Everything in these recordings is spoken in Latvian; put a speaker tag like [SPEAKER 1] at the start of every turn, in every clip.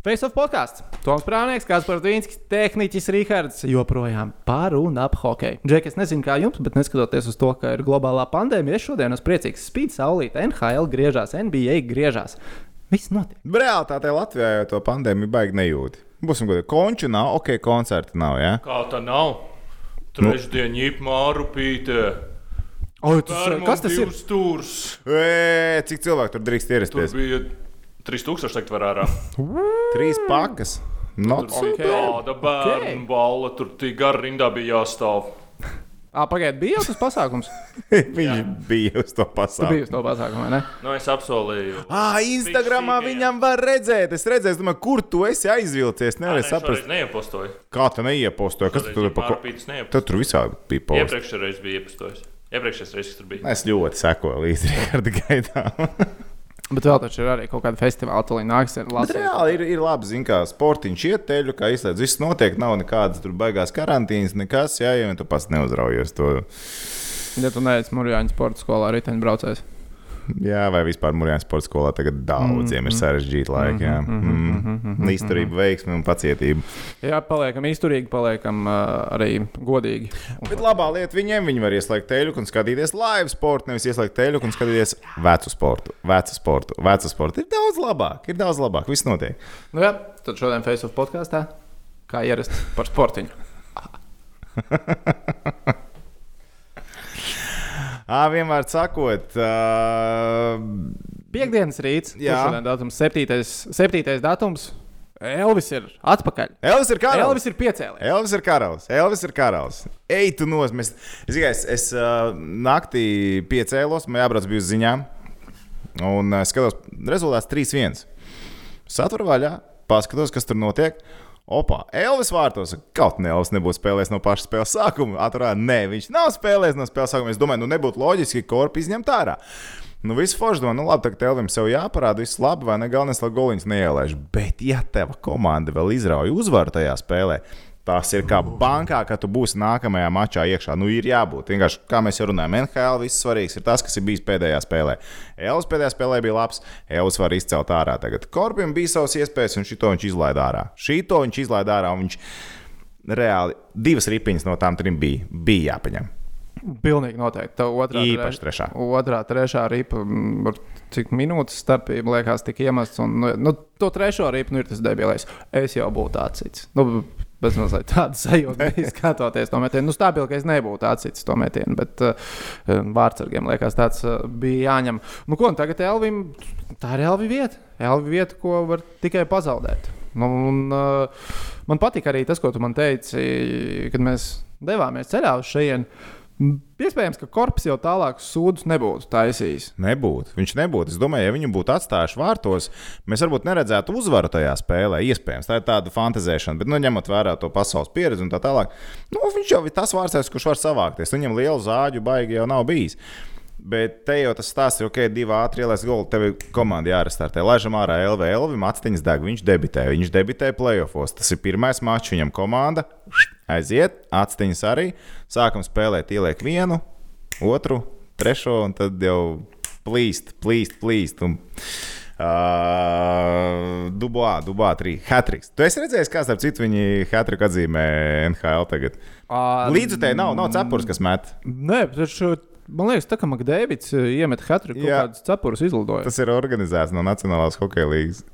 [SPEAKER 1] Face of podkāsts. Toms Prāvnieks, kāds par Dvīnskis, tehniķis Rihards joprojām par un ap hokeju. Džek, es nezinu, kā jums, bet neskatoties uz to, ka ir globālā pandēmija, es šodien esmu priecīgs. Spīd saulīt, NHL griežās, NBA griežās. Viss notiek.
[SPEAKER 2] Realitātē Latvijā jau to pandēmiju baigi nejūti. Būsim godīgi, konču nav, ok, koncerta nav. Ja?
[SPEAKER 3] Kā tā nav? Trešdien ģip mārupīte.
[SPEAKER 1] O, tas, kas tas ir?
[SPEAKER 3] Stūrs.
[SPEAKER 2] E, cik cilvēku tur drīkst
[SPEAKER 3] Tur
[SPEAKER 2] ierasties?
[SPEAKER 3] bija 3000 teikt var ārā.
[SPEAKER 2] Trīs pakas. Not so
[SPEAKER 3] bija tāda bērnu
[SPEAKER 1] Ok.
[SPEAKER 3] balla, tur tik gara rindā bija jāstāv.
[SPEAKER 1] Ah, pagaidiet, bija jau tas pasākums.
[SPEAKER 2] Viņš bija uz to pasākumu.
[SPEAKER 1] biji uz to pasākumu, vai ne?
[SPEAKER 3] Nu, es apsolīju.
[SPEAKER 2] Ah, Instagramā
[SPEAKER 3] Viņš
[SPEAKER 2] viņam var redzēt. Es redzēju, es domāju, kur tu esi aizvilcies. Nevaru
[SPEAKER 3] Es
[SPEAKER 2] saprast,
[SPEAKER 3] neiepostoju.
[SPEAKER 2] kā tu neiepostoji. Kas tu tur pa ko? Tad tur visādi bija posts.
[SPEAKER 3] Iepriekšējā reizē bija iepostojis. Iepriekšējais reizes tur bija.
[SPEAKER 2] Es ļoti sekoju līdzi Riharda gaitām.
[SPEAKER 1] Bet vēl taču ir arī kaut kāda festivāla, tur nāks ar Latviju.
[SPEAKER 2] reāli ir, ir labi, zin, kā sportiņš iet teļu, kā izslēdz. Viss notiek, nav nekādas tur baigās karantīnas, nekas, jā, ja tu pats neuzraujies to.
[SPEAKER 1] Ja tu neesi Mūrjāņu sporta skolā, riteņbraucējs.
[SPEAKER 2] Jā, vai vispār Mūrjāņas sporta skolā tagad daudziem ir sarežģīti laiki. Jā, mm. izturība, veiksme un pacietība.
[SPEAKER 1] Jā, paliekam izturīgi, paliekam uh, arī godīgi.
[SPEAKER 2] Bet labā lieta viņiem, viņi var ieslēgt teļu un skatīties live sportu, nevis ieslēgt teļu un skatīties vecu sportu, vecu sportu, vecu sportu. Ir daudz labāk, ir daudz labāk, viss notiek.
[SPEAKER 1] Nu, jā, tad šodien Facebook podkāstā, kā ierasts par sportiņu.
[SPEAKER 2] Ā, vienmēr sakot, uh,
[SPEAKER 1] Piektdienas rīts,
[SPEAKER 2] Jā.
[SPEAKER 1] datums, 7. 7. datums. Elvis ir atpakaļ.
[SPEAKER 2] Elvis ir karalis.
[SPEAKER 1] Elvis ir piecēlies.
[SPEAKER 2] Elvis ir karalis. Elvis ir karalis. Ej, tu nos. Mēs, es tikai es, es uh, naktī piecēlos, man jābrauc bija uz ziņām. Un uh, skatos, rezultāts 3-1. Satver vaļā, paskatos, kas tur notiek. Opa, Elvis vārtos. Kaut ne Elvis nebūtu spēlējis no paša spēles sākuma. Atrā, nē, viņš nav spēlējis no spēles sākuma. Es domāju, nu nebūtu loģiski, korpu izņemt ārā. Nu, viss forši domā, nu labi, tagad Elvis sev jāparāda, viss labi, vai ne? Galvenais, lai goliņš neielaiž. Bet, ja tava komanda vēl izrauj uzvaru tajā spēlē, tas ir kā bankā, ka tu būsi nākamajā mačā iekšā. Nu, ir jābūt. Vienkārši, kā mēs jau runājam, NHL viss svarīgs ir tas, kas ir bijis pēdējā spēlē. Elvis pēdējā spēlē bija labs, Elvis var izcelt ārā. Tagad Korbim bija savas iespējas, un šito viņš izlaida ārā. Šito viņš izlaida ārā, un viņš reāli divas ripiņas no tām trim bija, bija jāpaņem.
[SPEAKER 1] Pilnīgi noteikti. Tā otrā,
[SPEAKER 2] Īpaši
[SPEAKER 1] tre-
[SPEAKER 2] trešā.
[SPEAKER 1] Otrā, trešā ripa, mm, cik minūtes starpība liekas, tika iemests. Un, nu, nu, to trešo ripu nu, ir tas debilais. Es jau būtu atsits. Nu, Bez mazliet tāda sajūta, bija skatoties to metienu. Nu, stabili, ka es nebūtu atsits to metienu, bet uh, vārdsargiem liekas, tāds uh, bija jāņem. Nu, ko, tagad Elvim, tā ir Elvi vieta. Elvi vieta, ko var tikai pazaudēt. Nu, un, uh, man patīk arī tas, ko tu man teici, kad mēs devāmies ceļā uz šejienu. Iespējams, ka korpus jau tālāk sūdus nebūtu taisījis.
[SPEAKER 2] Nebūtu. Viņš nebūtu. Es domāju, ja viņu būtu atstājuši vārtos, mēs varbūt neredzētu uzvaru tajā spēlē. Iespējams, tā ir tāda fantazēšana, bet, nu, ņemot vērā to pasaules pieredzi un tā tālāk, nu, viņš jau ir tas vārdsargs, kurš var savākties. Viņam lielu zāģu baigi jau nav bijis. Bet te jau tas stāsts ir, ok, divi ātri ielaists goli. Tev ir komanda jārestartē. Laižam ārā LV, LV, Matsatiņas deg. Viņš debitē. Viņš debitē playoffs. Tas ir pirmais mačs, viņam komanda aiziet, atstiņas arī. Sākam spēlēt, ieliek vienu, otru, trešo, un tad jau plīst, plīst, plīst. Un, uh, Dubā, Dubā. Hatriks. Tu esi redzējis, kā starp citu viņi Hatriku atzīmē NHL tagad? Līdzi te nav, nav cepures, kas met.
[SPEAKER 1] Nē, taču, man liekas, tā kā Makdēvids iemet hatru, kaut kādas cepures izlidoja.
[SPEAKER 2] Tas ir organizēts no Nacionālās hokeja līnijas.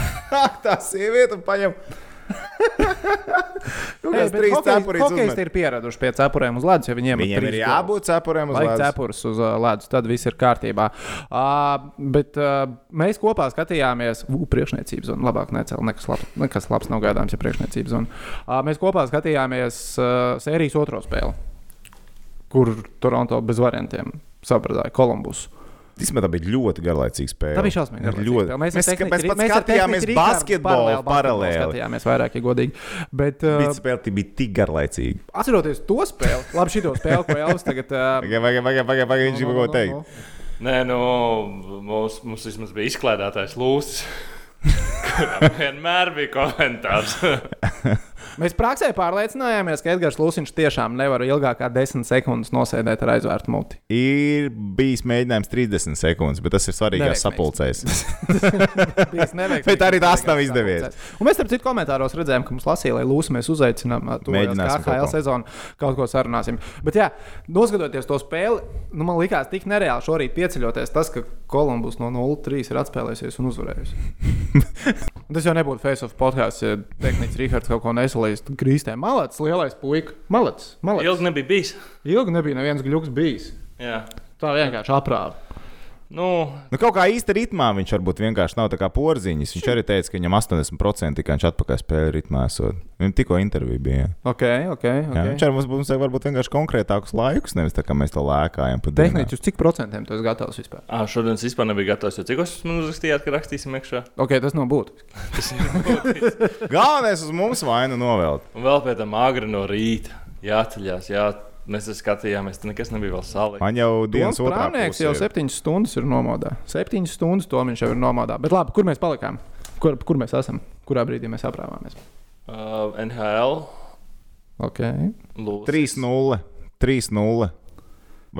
[SPEAKER 2] Tā sieviete paņem. Kaut kāds trīs cepurītes
[SPEAKER 1] Hokejs ir pieraduši pie cepurēm uz ledus, ja viņiem
[SPEAKER 2] Viņiem ir jābūt cepurēm uz
[SPEAKER 1] Lai
[SPEAKER 2] ledus.
[SPEAKER 1] cepures uz ledus, tad viss ir kārtībā. Uh, bet uh, mēs kopā skatījāmies, uh, priekšniecības zonu. Labāk necēl, nekas labs, nekas labs nav gaidāms, ja priekšniecības zona. Uh, mēs kopā skatījāmies uh, sērijas otro spēli, kur Toronto bez variantiem sabradāja Kolumbusu.
[SPEAKER 2] Īstenībā tā bija ļoti garlaicīga spēle.
[SPEAKER 1] Tā bija šausmīga.
[SPEAKER 2] Ļoti.
[SPEAKER 1] spēle.
[SPEAKER 2] Mēs, mēs,
[SPEAKER 1] tehniķi-
[SPEAKER 2] mēs pat
[SPEAKER 1] mēs
[SPEAKER 2] skatījāmies basketbolu paralēli.
[SPEAKER 1] Skatījāmies vairāk, ja godīgi. Bet, uh,
[SPEAKER 2] Bija spēle, bija tik garlaicīga.
[SPEAKER 1] atceroties to spēli, labi, šito spēli, ko Elvis tagad. Uh,
[SPEAKER 2] Pagaid, pagaid, pagaid, pagaid, pagaid, viņš jau
[SPEAKER 1] nu,
[SPEAKER 2] ko teikt.
[SPEAKER 3] Nē, nu, mums, mums vismaz bija izklaidētājs lūsis. Kuram vienmēr bija komentārs.
[SPEAKER 1] Mēs praksē pārliecinājāmies, ka Edgars Lūsiņš tiešām nevar ilgāk kā 10 sekundes nosēdēt ar aizvērtu muti.
[SPEAKER 2] Ir bijis mēģinājums 30 sekundes, bet tas ir svarīgās sapulcēs. Bet arī tas nav izdevies.
[SPEAKER 1] Un mēs tam citu komentāros redzējām, ka mums lasīja, lai Lūsu mēs uzaicinām to KL sezonu, kaut ko sarunāsim. Bet, jā, noskatoties to spēli, nu, man likās tik nereāli šorīt pieceļoties tas, ka Kolumbus no 0-3 ir atspēlējusies un uzvarējusi. Tas jau nebūtu face of podkāsts, ja tehnicis Rīgards kaut ko nesalīs. Grīstē, malāts, lielais puika. Malāts.
[SPEAKER 3] Ilgi nebija bijis.
[SPEAKER 1] Ilgi nebija neviens gluks bijis.
[SPEAKER 3] Jā.
[SPEAKER 1] Tā vienkārši aprāva.
[SPEAKER 3] Nu,
[SPEAKER 2] Nu, kaut kā īsti ritmā viņš varbūt vienkārši nav tā kā porziņš. Viņš arī teica, ka viņam 80% tikai viņš atpakaļ spēlē ritmā. Esot. Viņam tikko intervija bija.
[SPEAKER 1] Ok, ok.
[SPEAKER 2] Jā,
[SPEAKER 1] okay.
[SPEAKER 2] viņš arī mums, vajag varbūt vienkārši konkrētākus laikus, nevis tā kā mēs to lēkājam.
[SPEAKER 1] Tehniski uz cik procentiem tu esi gatavs vispār?
[SPEAKER 3] ā, šodien es vispār nebiju gatavs. jo Cik jūs man uzrakstījāt, ka rakstīsim iekšā?
[SPEAKER 1] Ok, tas nav būtiski.
[SPEAKER 3] Tas ir būtiski.
[SPEAKER 2] Galvenais uz mums vainu novelt.
[SPEAKER 3] Un vēl pēc tam agri no rīta jāceļās. Jā. Mēs skatījāmies, tur nekas nebija vēl salīdzināms.
[SPEAKER 2] Man jau dienas otrā pusē
[SPEAKER 1] jau
[SPEAKER 2] ir.
[SPEAKER 1] septiņas stundas ir nomodā. Septiņas stundas to viņš jau ir nomodā. Bet labi, kur mēs palikām? Kur, kur mēs esam? Kurā brīdī mēs aprāvāmies?
[SPEAKER 3] Uh, NHL.
[SPEAKER 1] Ok.
[SPEAKER 3] Lūdzu.
[SPEAKER 2] 3-0. 3-0.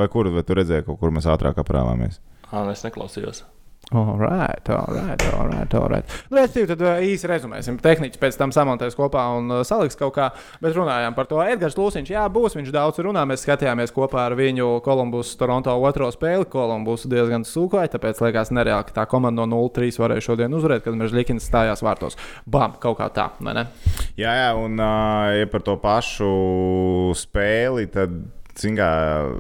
[SPEAKER 2] Vai kur vai tu redzēji, kaut kur mēs ātrāk aprāvāmies?
[SPEAKER 3] Ah, es neklausījos.
[SPEAKER 1] Alright, alright, alright. alright. Nu, respektīvi, tad uh, īsi rezumēsim. Tehniski pēc tam samontēs kopā un uh, saliks kaut kā. Bet runājām par to. Edgars Lūsiņš, jā, būs. Viņš daudz runā. Mēs skatījāmies kopā ar viņu Kolumbus Toronto otro spēli. Kolumbus diezgan sūkoja, tāpēc liekas nereāli, ka tā komanda no 0-3 varēja šodien uzvarēt, kad Mežģīkins stājās vārtos. Bam, kaut kā tā, vai ne?
[SPEAKER 2] Jā, jā, un uh, ja par to pašu spēli, tad, mērā,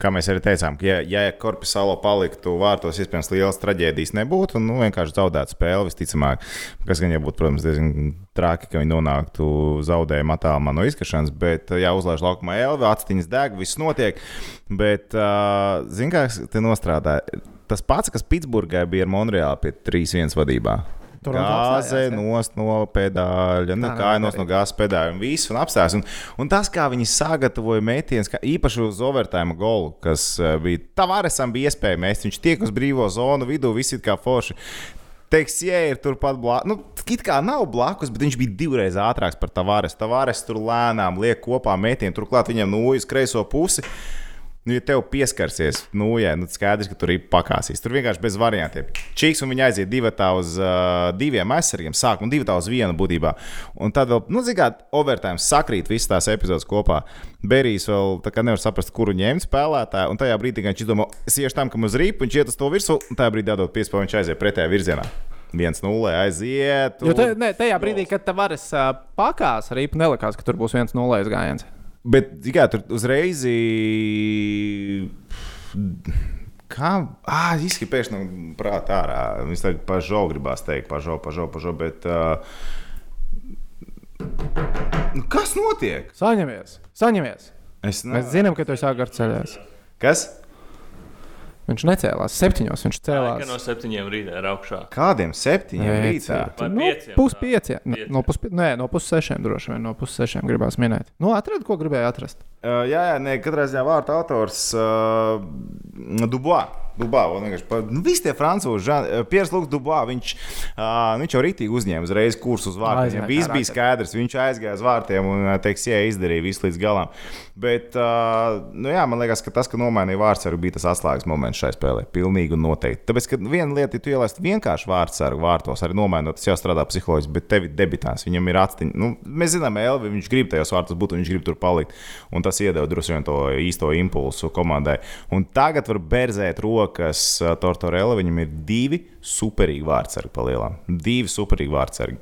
[SPEAKER 2] kā mēs arī teicām, ka, ja, ja Korpusālo paliktu vārtos, iespējams, lielas traģēdijas nebūtu, un nu, vienkārši zaudētu spēli visticamāk. Kas gan jau būtu, protams, diezgan traki, ka viņi nonāktu zaudējuma attālumā no izkašanas, bet, jā, uzlaiž laukumā Elvi, atstīņas deg, viss notiek. Bet, zināmā mērā, te nostrādā tas pats, kas Pitsburgā bija ar Monreālu pie 3-1 vadībā.
[SPEAKER 1] Ja?
[SPEAKER 2] nost no pedāļa, nu,
[SPEAKER 1] Tā
[SPEAKER 2] kā
[SPEAKER 1] nav
[SPEAKER 2] nost no gāzes pedāļa un viss un apstājās. Un, un tas, kā viņi sagatavoja metienus, īpaši uz overtime golu, kas eh, bija Tavaresam bija iespēja mest, viņš tiek uz brīvo zonu vidū, visi kā forši. Teiks, ja ir turpat blakus, nu, it kā nav blakus, bet viņš bija divreiz ātrāks par Tavares. Tavares tur lēnām liek kopā metienu, turklāt viņam nūjas kreiso pusi. Nu, ja tev pieskarsies, nu, jā, nu, skaidrs, ka tur ir pakāsīs. Tur vienkārši bez variantiem. Čiks un viņa aiziet divi uz uh, diviem aizsargiem, sākumā divi uz vienu būtībā. Un tad vēl, nu, zināt, overtime sakrīt visas tās epizodes kopā. Berijs vēl nevar saprast, kuru ņemt spēlētāju. Un tajā brīdī, kad viņš izdomā, es iešu tam, kam uz rīpu, viņš iet uz to virsmu, un tajā brīdī dodot piespēju, viņš aiziet pretējā virzienā. 1-0 aiziet.
[SPEAKER 1] Jo
[SPEAKER 2] un-
[SPEAKER 1] te, ne, tajā brīdī, kad tev varas uh, pakās, arī nelikās, ka tur būs viens nulles gājiens.
[SPEAKER 2] Bet, kā tur uzreiz. Kā? Ah, izskatās, pēkšņi no prātā ārā. Viņš tagad pažo gribās teikt, pažo, pažo, pažo. Bet, uh... nu, kas notiek?
[SPEAKER 1] Saņemies, saņemies.
[SPEAKER 2] Es
[SPEAKER 1] Mēs zinām, ka tu esi agars ceļās.
[SPEAKER 2] Kas?
[SPEAKER 1] Viņš necēlās septiņos, viņš cēlās.
[SPEAKER 3] kā no septiņiem rītā ir augšā.
[SPEAKER 2] Kādiem septiņiem rītā?
[SPEAKER 3] Vai
[SPEAKER 1] Nu.
[SPEAKER 3] Pieciem.
[SPEAKER 1] No no pussešiem droši vien. No pussešiem gribās minēt. Nu, atradu, ko gribēju atrast.
[SPEAKER 2] Uh, jā, jā, nē, katrā ziņā vārta autors uh, Dubois. Dubā, vienkārši pa, nu, visi tie frančūzi, Piers Lukas Dubā, viņš, uh, viņš jau rītīgi uzņēma uzreiz kursu uz vārtiem. Viņam viss bija skaidrs, viņš aizgāja uz vārtiem un, teiks, jā, izdarīja visu līdz galam. Bet, uh, nu, jā, man liekas, ka tas, ka nomainīja vārdsargu, bija tas atslēgas moments šai spēlē. Pilnīgi noteikti. Tāpēc, ka viena lieta, ja tu ielaisti vienkārši vārdsargu vārtos, arī nomainot, tas jau strādā psiholoģiski, bet tev ir debitāns, viņam ir atstiņa. Nu, mēs zinām, Elvi, viņš grib tajos vārtos būt, un viņš grib tur palikt. Un tas iedeva droši vien to īsto impulsu komandai. Un tagad var berzēt rokas ā, Tortorella. Viņam ir divi superīgi vārdsargi palielām. Divi superīgi vārdsargi.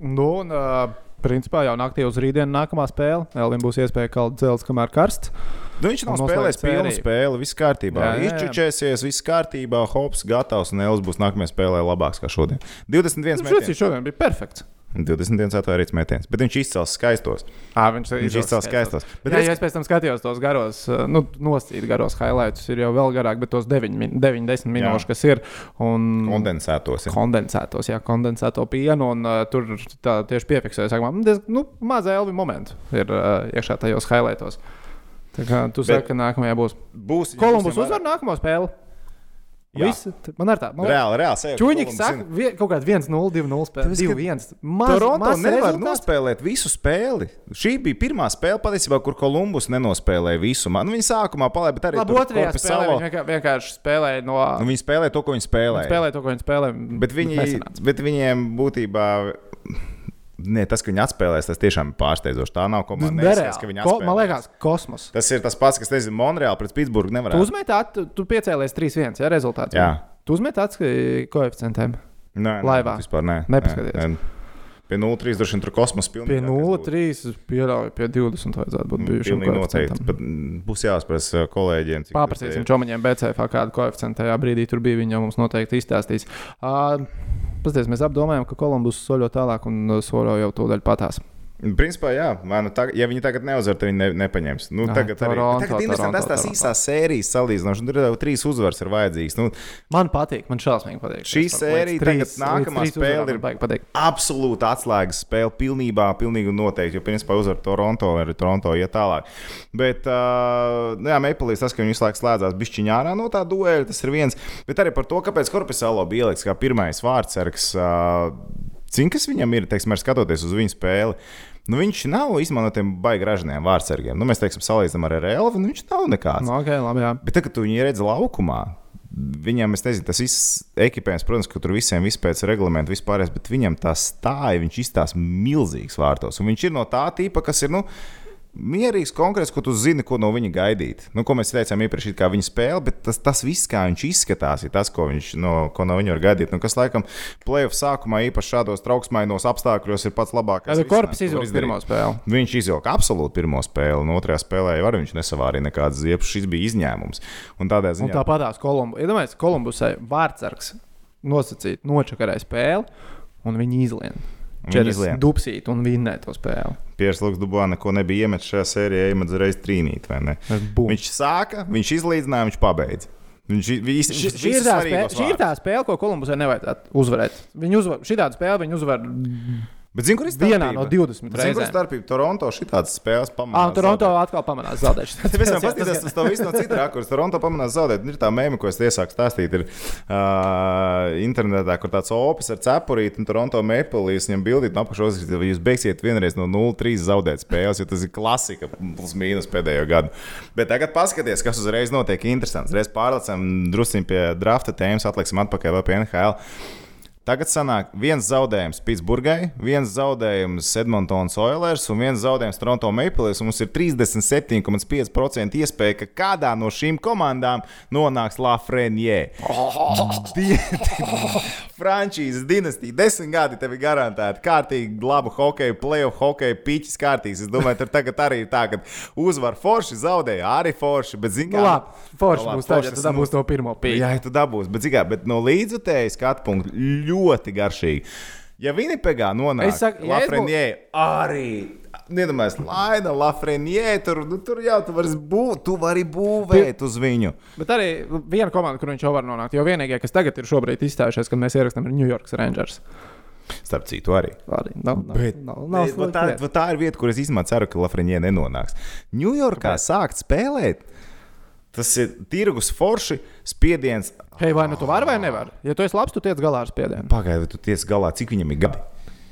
[SPEAKER 1] Nu, un, uh, principā jau naktī uz rītdienu nākamā spēle. Elvim būs iespēja kalt dzelzs, kamēr karsts.
[SPEAKER 2] Nu, viņš nav spēlējis pilnu spēli, viss kārtībā. Izčučēsies, viss kārtībā, hops, gatavs, un Elvis būs nākamajā spēlē labāks kā šodien. 21
[SPEAKER 1] Šis
[SPEAKER 2] metiens.
[SPEAKER 1] šodien bija perfekts.
[SPEAKER 2] 21 atvērts metiens, bet viņš izcels skaistos.
[SPEAKER 1] À, viņš
[SPEAKER 2] Viņš izcels skaistos.
[SPEAKER 1] Bet jā,
[SPEAKER 2] es-
[SPEAKER 1] ja es pēc tam skatījos tos garos, nu, nostīt garos highlights, ir jau vēl garāk, bet tos 9, 10 minūšu, kas ir. Un,
[SPEAKER 2] Kondensētos. ja.
[SPEAKER 1] kondensētos, jā, kondensēto pienu. Un, uh, tur tā tieši piefiksēja, ka diezgan nu, maza elvi momentu ir uh, iekšā tajos highlightos. Tā kā tu
[SPEAKER 2] Bet-
[SPEAKER 1] saki, ka nākamajā būs.
[SPEAKER 2] Būs
[SPEAKER 1] Kolumbus uzvar nākamo spēli. T- man ir tā. Man
[SPEAKER 2] Reāli, reāli. sajūta, Kolumbus
[SPEAKER 1] saka, vie- kaut kāda 1-0, 2-0 spēle.
[SPEAKER 2] Tāpēc, ka
[SPEAKER 1] 2-1. Maz,
[SPEAKER 2] Toronto nevar nospēlēt visu spēli. Šī bija pirmā spēle, patiesībā, kur Kolumbus nenospēlēja visu. Man viņa sākumā palēja, bet arī
[SPEAKER 1] Labi,
[SPEAKER 2] tur
[SPEAKER 1] otrajā spēlē
[SPEAKER 2] Salo-
[SPEAKER 1] viņi vienkār- vienkārši spēlēja no.
[SPEAKER 2] Nu, viņi spēlēja to, ko viņi spēlēja.
[SPEAKER 1] Spēlēja to, ko viņi spēlēja.
[SPEAKER 2] Bet, viņi,
[SPEAKER 1] nesanāca.
[SPEAKER 2] bet viņiem būtībā. Ne, tas, ka viņi atspēlēs, tas tiešām ir pārsteidzoši. Tā nav komanda.
[SPEAKER 1] Nereāli.
[SPEAKER 2] Neizskatās, ka
[SPEAKER 1] Ko,
[SPEAKER 2] atspēlēs.
[SPEAKER 1] man liekas, kosmos.
[SPEAKER 2] Tas ir tas pats, kas, nezinu, Monreāli pret Pitsburgu nevar
[SPEAKER 1] Tu uzmeti, at, tu, piecēlies 3-1, ja rezultāts.
[SPEAKER 2] Jā.
[SPEAKER 1] Tu atskaņu koeficientiem.
[SPEAKER 2] Nē, nē,
[SPEAKER 1] Laivā.
[SPEAKER 2] Vispār nē.
[SPEAKER 1] Nepaskaties.
[SPEAKER 2] Nē, nē. Pie 0,3 droši vien tur kosmos pilnīgi.
[SPEAKER 1] Pie 0-3 pieļauju, pie 20 vajadzētu būt
[SPEAKER 2] Mm, Pilnīgi noteikti. Pat mm, būs jāspriež kolēģiem. cik
[SPEAKER 1] Paprasīsim čomaņiem BCF, kādu koeficientu tajā brīdī tur bija. Viņi jau mums noteikti izstāstīs. Uh, Paskatieties, mēs apdomājam, ka Kolumbus soļo tālāk un uh, soļo jau tūdaļ patās.
[SPEAKER 2] Principā, jā, vai nu tag, ja viņi tagad neuzvar, tad viņi ne, nepaņems. Nu,
[SPEAKER 1] Ai,
[SPEAKER 2] tagad arī
[SPEAKER 1] Toronto,
[SPEAKER 2] tagad interesanti,
[SPEAKER 1] Toronto,
[SPEAKER 2] tas tās īsās sērijas salīdzinoši. Tur jau trīs uzvaras ir vajadzīgas. Nu,
[SPEAKER 1] Man patīk, man šausmīgi patīk.
[SPEAKER 2] Šī sērija tagad nākamā spēle ir-
[SPEAKER 1] man
[SPEAKER 2] absolūti atslēgas spēle, pilnībā, pilnīgi noteikti. Jo, principā, uzvar Toronto, arī Toronto iet tālāk. Bet, uh, nu, jā, Mapleīs tas, ka viņi visu laiku slēdzās bišķiņā ārā no tā dueļa, tas ir viens. Bet arī par to, kāpēc Korpusālo bija ieliks kā pirmais vārdsargs. Uh, Cik kas viņam ir, teiksim, ar skatoties uz viņu spēli? Nu, viņš nav izmantotiem baigi ražīgiem vārdsargiem. Nu, mēs teiksim, salīdzinām ar Relvu, nu, viņš nav nekāds.
[SPEAKER 1] Nu, okay, labi, jā.
[SPEAKER 2] Bet tagad, kad viņi redz laukumā, viņam, es nezinu, tas viss ekipējums, protams, ka tur visiem viss pēc reglamenta vispārējais, bet viņam tā stāja, viņš izstāsta milzīgs vārtos. Un viņš ir no tā tipa, kas ir. Nu, mierīgs kongress, kur tu zini, ko no viņa gaidīt. Nu, ko mēs teicām iepriekš, kā viņa spēle, bet tas, tas viss, kā viņš izskatās, ir tas, ko, viņš, no, ko no viņa var gaidīt. Nu, kas, laikam, plēsoņa sākumā, īpaši šādos trauksmainos apstākļos, ir pats labākais.
[SPEAKER 1] Tad korpus izvilka pirmo spēli.
[SPEAKER 2] Viņš izvilka absolūti pirmo spēli, un otrajā spēlē jau viņš nesavārīja nekādas ziepes. Šis bija izņēmums. Un tādā ziņā.
[SPEAKER 1] Un tāpatās Kolumbus, iedomājieties, Kolumbusai vārdsargs nosacīja nočakarēja spēli, un viņi izlēma.
[SPEAKER 2] 4
[SPEAKER 1] dubsīt un vinnēt to spēli.
[SPEAKER 2] Pieris Lūks Dublā neko nebija iemetis šajā sērijā, iemetis reiz trīnīt. Viņš sāka, viņš izlīdzināja, viņš pabeidza. Viņš visi,
[SPEAKER 1] šis, šis ir tā spēle, šī ir tā spēle, ko Kolumbusai nevajadzētu uzvarēt. Viņa uzvar, šī tāda spēle viņa uzvar
[SPEAKER 2] Bet zini, kur ir
[SPEAKER 1] vienā
[SPEAKER 2] starpība?
[SPEAKER 1] no 20
[SPEAKER 2] Zini, kur ir
[SPEAKER 1] reizēm.
[SPEAKER 2] starpība? Toronto šitādas spēles
[SPEAKER 1] Ah,
[SPEAKER 2] pamanās.
[SPEAKER 1] un Toronto atkal pamanās zaudēšanas.
[SPEAKER 2] Mēs varam paskatīties uz to visu no citas rakursas. Toronto pamanās zaudēt. Ir tā mēmija, ko es iesāku stāstīt. Ir uh, internetā, kur tāds opis ar cepurīti un Toronto Maplīs viņam bildīt no apakšas, ka jūs beigsiet vienreiz no 0-3 zaudēt spēles, jo tas ir klasika plus mīnus pēdējo gadu. Bet tagad paskatieties, kas uzreiz notiek interesants. Reiz pārlecam drusciņ pie drafta tēmas, atliksim atpakaļ pie NHL. Tagad sanāk viens zaudējums Pitsburgai, viens zaudējums Edmontonas Oilers un viens zaudējums Toronto Maple Leafs. Mums ir 37,5% iespēja, ka kādā no šīm komandām nonāks Lafreniere. Frančīzes dinastija, desmit gadi tev ir garantēti. Kārtīgi, labu hokeju, playoff hokeju, piķis kārtīgs. Es domāju, tur tagad arī ir tā, ka uzvar forši, zaudēja arī forši. Bet, zin,
[SPEAKER 1] Nu, labi, forši
[SPEAKER 2] Nu, labi,
[SPEAKER 1] būs
[SPEAKER 2] forši
[SPEAKER 1] tu
[SPEAKER 2] tas
[SPEAKER 1] dabūsi to pirmo pīļu.
[SPEAKER 2] Jā, tu dabūsi, bet, zikā, bet no līdzutējas skatu punkta ļoti garšīgi. Ja Vinipegā nonāk
[SPEAKER 1] saku, ja
[SPEAKER 2] arī. Iedomājieties, Laina, Lafreniere, tur, nu, tur jau tu vari, bū, tu vari būvēt uz viņu.
[SPEAKER 1] Bet arī viena komanda, kur viņš jau var nonākt. Jo vienīgie, kas tagad ir šobrīd izstājušies, kad mēs ierakstām, ir New York Rangers.
[SPEAKER 2] Starp citu, arī.
[SPEAKER 1] Arī nav, nav,
[SPEAKER 2] Bet,
[SPEAKER 1] nav,
[SPEAKER 2] nav,
[SPEAKER 1] nav
[SPEAKER 2] tā, tā ir vieta, kur es īstenībā ceru, ka Lafreniere nenonāks. Ņujorkā sākt spēlēt. Tas ir tirgus forši, spiediens.
[SPEAKER 1] Hei, vai nu tu vari vai nevari? Ja tu esi labs, tu tiec galā ar spiedienu.
[SPEAKER 2] Pagaidiet, tu tiec galā, cik viņam ir gadi.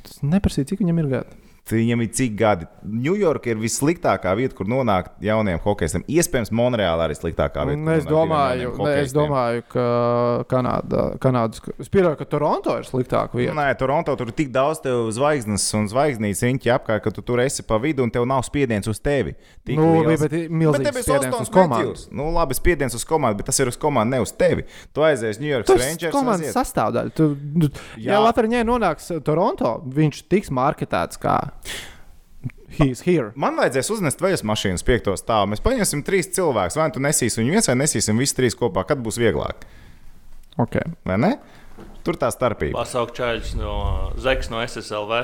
[SPEAKER 1] Tas neprasīja, cik viņam ir gadi.
[SPEAKER 2] Viņam ir cik gadi. Ņujorka ir vissliktākā vieta, kur nonākt jauniem hokeistiem. Iespējams, Monreālā arī sliktākā vieta. Kur
[SPEAKER 1] Es domāju, ne, es domāju, ka Kanāda, Kanādas, es pieņemu, ka Toronto ir sliktāka vieta.
[SPEAKER 2] Nē, Toronto tur ir tik daudz zvaigznes un zvaigznītes riņķi apkārt, ka tu tur esi pa vidu un tev nav spiediens uz tevi. Tik
[SPEAKER 1] Nu,
[SPEAKER 2] liels.
[SPEAKER 1] bet milzīgs
[SPEAKER 2] ir
[SPEAKER 1] spiediens uz komandu.
[SPEAKER 2] Nu, labi, spiediens uz komandu, bet tas ir uz komandu, ne uz tevi. Tu aizies New York
[SPEAKER 1] Tas ir
[SPEAKER 2] Rangers.
[SPEAKER 1] komandas sastāvdaļa. Tu, tu, ja
[SPEAKER 2] Jā.
[SPEAKER 1] Latvijā nonāks Toronto, viņš tiks marketēts kā.
[SPEAKER 2] Man vajadzēs uznest veļas mašīnas piekto stāvu. Mēs paņemsim trīs cilvēkus. Vai tu nesīsi viņu viens, vai nesīsim visi trīs kopā. Kad būs vieglāk?
[SPEAKER 1] Okay.
[SPEAKER 2] Vai ne? Tur tā starpība.
[SPEAKER 3] Pasaukt čaļus no Zeks no SSLV.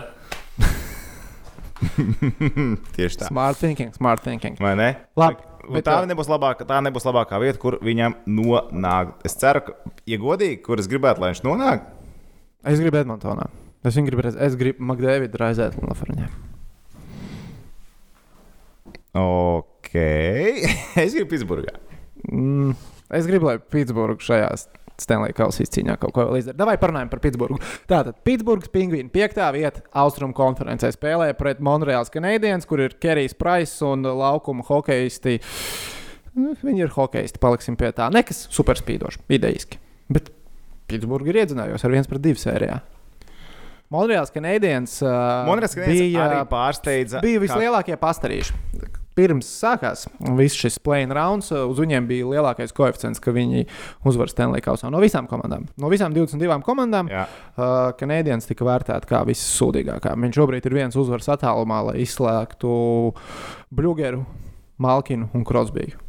[SPEAKER 2] Tieši tā.
[SPEAKER 1] Smart thinking, smart thinking.
[SPEAKER 2] Vai ne?
[SPEAKER 1] Labi, bet,
[SPEAKER 2] tā, nebūs labākā, tā nebūs labākā vieta, kur viņam nonāk. Es ceru, ka, ja godīgi, kur es gribētu, lai viņš nonāk,
[SPEAKER 1] Es gribu Edmontonā. Es viņu gribu redzēt. Es gribu Makdēvidu raizēt un Lafrņā.
[SPEAKER 2] ok. es gribu Pitsburgā.
[SPEAKER 1] Mm, es gribu, lai Pitsburgā šajās Stanley Kausa izcīņā kaut ko vēl izdarīt. Davai parunājam par Pitsburgu. Tātad Pitsburgas pingvīni piektā vieta Austrumu konferencē spēlē pret Monreāls Canadiens, kur ir Kerijs Price un laukuma hokeisti. Nu, Viņi ir hokeisti, paliksim pie tā. Nekas superspīdošs, idejiski. Bet Pitsburgā ir iedzinājos ar viens pret divu sērijā. Monreāls Canadiens uh,
[SPEAKER 2] Monreāls Canadiens arī pārsteidza,
[SPEAKER 1] bija vislielākie pastarīši. Pirms sākās viss šis rounds, uh, uz viņiem bija lielākais koeficients, ka viņi uzvar Stanley Kausā no visām komandām. No visām 22 komandām
[SPEAKER 2] Jā.
[SPEAKER 1] uh, Canadiens tika vērtēts kā vissūdīgākā. Viņš šobrīd ir viens uzvaras attālumā, lai izslēgtu Bluegeru, Malkinu un Krosbiju.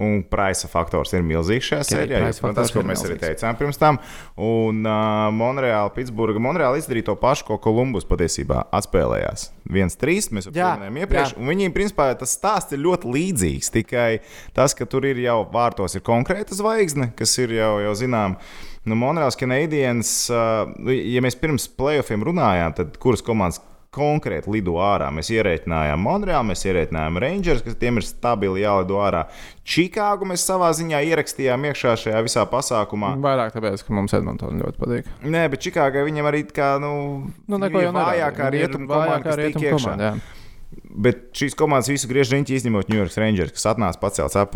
[SPEAKER 2] Un praisa faktors ir milzīgs šajā sērijā. Tas, ko mēs arī
[SPEAKER 1] milzīgs.
[SPEAKER 2] teicām pirms tam. Un uh, Monreāla, Pitsburga. Monreāla izdarīja to pašu, ko Kolumbus patiesībā atspēlējās. 1-3. Mēs jau
[SPEAKER 1] Jā,
[SPEAKER 2] minējām iepriekš. viņiem, principā, tas stāsts ir ļoti līdzīgs. Tikai tas, ka tur ir jau vārtos ir konkrēta zvaigzne, kas ir jau, jau zinām. Nu, Monreāls Canadiens, uh, ja mēs pirms playoffiem runājām, tad kuras komandas konkrēti lido ārā? Mēs ierēķinājām Monreālu, mēs ierēķinājām Rangers, kas tiem ir stabili jālido ārā. Čikāgu mēs savā ziņā ierakstījām iekšā šajā visā pasākumā.
[SPEAKER 1] Vairāk tāpēc, ka mums Edmontonā ļoti patīk.
[SPEAKER 2] Nē, bet Čikāgai viņam arī kā, nu,
[SPEAKER 1] Nu, neko jau
[SPEAKER 2] vājākā rietumu komanda, kas tika iekšā.
[SPEAKER 1] komanda.
[SPEAKER 2] Bet šīs komandas visu griež riņķi, izņemot New York Rangers, kas atnāca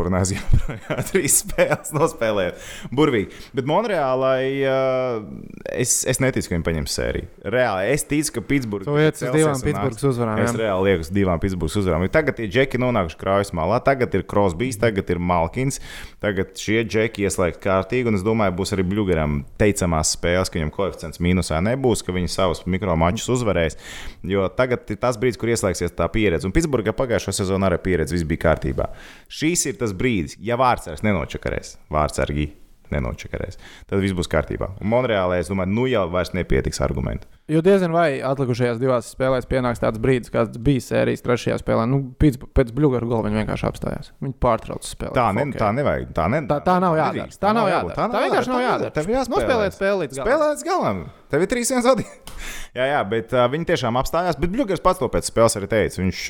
[SPEAKER 2] un aizgāja projām. Trīs spēles nospēlēt. Burvīgi. Bet Monreālai uh, es, es neticu, ka viņi paņems sēriju. Reāli es ticu, ka Pitsburgā.
[SPEAKER 1] Iet uz divām Pitsburgas uzvarām,
[SPEAKER 2] Es reāli lieku uz divām Pitsburgas uzvarām. Tagad ir džeki nonākuši krājas malā, tagad ir Krosbīs, tagad ir Malkins. Tagad šie džeki ieslēgt kārtīgi, un es domāju, būs arī Bluegeram teicamās spēles, ka viņam koeficients mīnusā nebūs, ka viņi savus mikromačus uzvarēs. Jo tagad ir tas brīdis, kur ieslēgsies tā pieredze. Un Pitsburgā pagājušā sezonā arī pieredze viss bija kārtībā. Šīs ir tas brīdis, ja vārdsargs nenočakarēs, vārdsargi nenočakarēs, tad viss būs kārtībā. Un Monreālē, es domāju, nu jau vairs nepietiks argumentu.
[SPEAKER 1] Jo diezgan vai atlikušajās divās spēlēs pienāks tāds brīdis, kāds bija sērijas trešajā spēlē. Nu, pēc, pēc Bluegrass gola viņi vienkārši apstājās. Viņi pārtrauca spēli.
[SPEAKER 2] Tā, ne,
[SPEAKER 1] Hokeju.
[SPEAKER 2] tā nevajag. Tā, ne,
[SPEAKER 1] tā, tā nav jādara.
[SPEAKER 2] nedrīkst,
[SPEAKER 1] Tā nav jādara. Tā vienkārši nav jādara.
[SPEAKER 2] Tev jāspēlē.
[SPEAKER 1] Spēli līdz galam.
[SPEAKER 2] Spēlēt līdz galam. Tev ir trīs viens vadīt. jā, jā, bet uh, viņi tiešām apstājās. Bet Bluegrass pats to pēc spēles arī teica. Viņš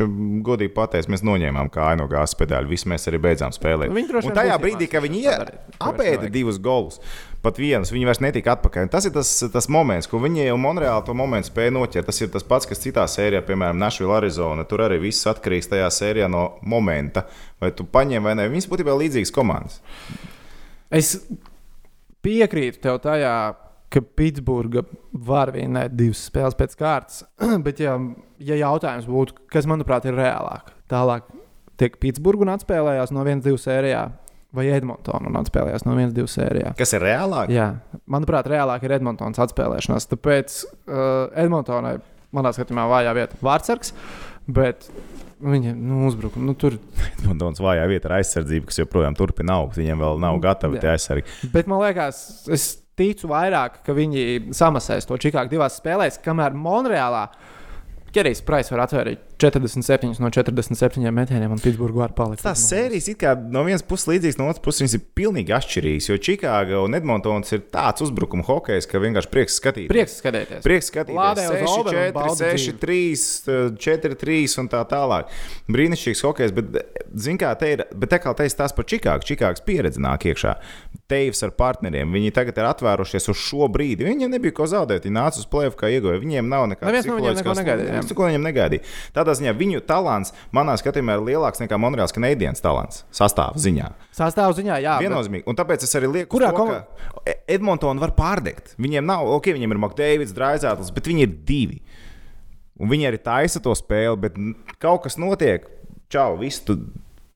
[SPEAKER 2] godīgi pateica, mēs noņēmām kāju no gāzes pedāļa. Visi mēs arī beidzām spēlēt.
[SPEAKER 1] Viņi droši
[SPEAKER 2] Un
[SPEAKER 1] vien
[SPEAKER 2] tajā
[SPEAKER 1] būs
[SPEAKER 2] brīdī, kad viņi
[SPEAKER 1] tā
[SPEAKER 2] apēda divus golus, pat vienus, viņi vairs netika atpakaļ. Tas ir tas, tas moments, ko viņi jau Monreālā to momentu spēja noķert. Tas ir tas pats, kas citā sērijā, piemēram, Nashville, Arizona. Tur arī viss atkarīgs tajā sērijā no momenta, vai tu paņem vai nē. Viņas būtībā ir līdzīgas komandas.
[SPEAKER 1] Es piekrītu tev tajā, ka Pitsburga var vinēt divas spēles pēc kārtas. Bet, ja, ja jautājums būtu, kas manuprāt ir reālāk, tālāk tiek Pitsburga un atspēlējās no 1-2 sērijā, vai Edmontona un atspēlējās no 1-2 sērijā.
[SPEAKER 2] Kas ir reālāk?
[SPEAKER 1] Jā, manuprāt, reālāk ir Edmontonas atspēlēšanās. Tāpēc uh, Edmontonai, manā skatījumā, vājā vieta - vārdsargs. Bet viņa nu, uzbrukuma nu, tur.
[SPEAKER 2] Edmontonas vājā vieta ir aizsardzība, kas joprojām turpina augt. Viņiem vēl nav gatavi tie aizsargi.
[SPEAKER 1] Bet man liekas, es ticu vairāk, ka viņi samasēs to Čikāgu divās spēlēs, kamēr Monreālā Kerijs Prais var atvērīt 47 no 47 metieniem, un Pitsburgā var palikt.
[SPEAKER 2] Tās sērijas kā no vienas puses līdzīgas, no otras puses viņas ir pilnīgi atšķirīgas. Jo Čikāga un Edmontons ir tāds uzbrukuma hokejs, ka vienkārši prieks skatīties.
[SPEAKER 1] Prieks skatīties.
[SPEAKER 2] Prieks skatīties.
[SPEAKER 1] Lādē uz
[SPEAKER 2] 6,
[SPEAKER 1] Auburnu un
[SPEAKER 2] 4,
[SPEAKER 1] baudi
[SPEAKER 2] 6, 3, 4, 3 un tā tālāk. Brīnišķīgs hokejs, bet, zin kā, te ir, bet te kā teiks tās par Čikāgu, Čikāgas pieredze nāk iekšā. Teivs ar partneriem, viņi tagad ir atvērušies uz šo brīdi. Viņiem nebija ko zaudēt, viņi nāca uz plēvu, kā ieguvēja. Viņiem nav nekāda
[SPEAKER 1] Neviens no viņiem jā.
[SPEAKER 2] Tādā ziņā viņu talants, manā skatījumā, ir lielāks nekā Monreāls Canadiens talants sastāvā ziņā.
[SPEAKER 1] Sastāvziņā, jā. bet-
[SPEAKER 2] Viennozīmīgi. Un tāpēc es arī lieku,
[SPEAKER 1] Kurā
[SPEAKER 2] to, ka Edmontonu var pārdegt. Viņiem nav, ok, viņiem ir Makdēvids, Draizētls, bet viņi ir divi. Un viņi arī taisa to spēli, bet kaut kas notiek. Čau, viss tu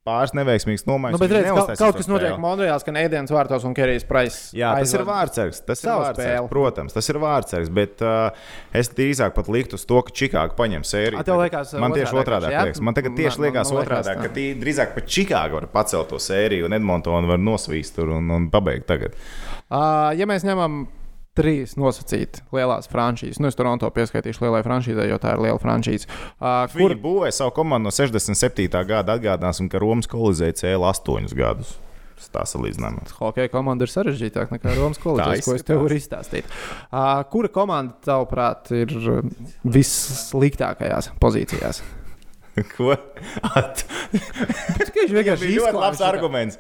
[SPEAKER 2] pāris neveiksmīgs nomaiņas.
[SPEAKER 1] Nu, bet redz, kaut, kaut kas notiek
[SPEAKER 2] spēli.
[SPEAKER 1] Monreāls, ka Eidens vārtos un Kerijs Prais.
[SPEAKER 2] Jā, tas ir
[SPEAKER 1] aizved.
[SPEAKER 2] vārdsargs. Tas ir
[SPEAKER 1] savu
[SPEAKER 2] vārdsargs,
[SPEAKER 1] spēli.
[SPEAKER 2] protams, tas ir vārdsargs. Bet uh, es drīzāk pat liktu uz to, ka Čikāga paņem sēriju.
[SPEAKER 1] A, liekas,
[SPEAKER 2] man tieši
[SPEAKER 1] otrādāk,
[SPEAKER 2] otrādi liekas. Man tagad tieši liekas otrādi, ka tī drīzāk pat Čikāga var pacelt to sēriju un Edmontonu var nosvīst tur un, un pabeigt tagad.
[SPEAKER 1] Uh, ja mēs ņemam trīs nosacīti lielās franšīzes, nu es Toronto pieskaitīšu lielai franšīzai, jo tā ir liela franšīze. Uh,
[SPEAKER 2] Kur
[SPEAKER 1] kur
[SPEAKER 2] būvēja savu komandu no 67. gada? Atgādināsim, ka Romas kolizēja cēlā astoņus gadus. Tas Tā salīdzinām.
[SPEAKER 1] hokeja komanda ir sarežģītāka nekā Romas kolekcijas, ko es tev varu izstāstīt. Uh, kura komanda, tavuprāt, ir vissliktākajās pozīcijās?
[SPEAKER 2] Ko?
[SPEAKER 1] Vienkārši
[SPEAKER 2] bija ļoti labs arguments.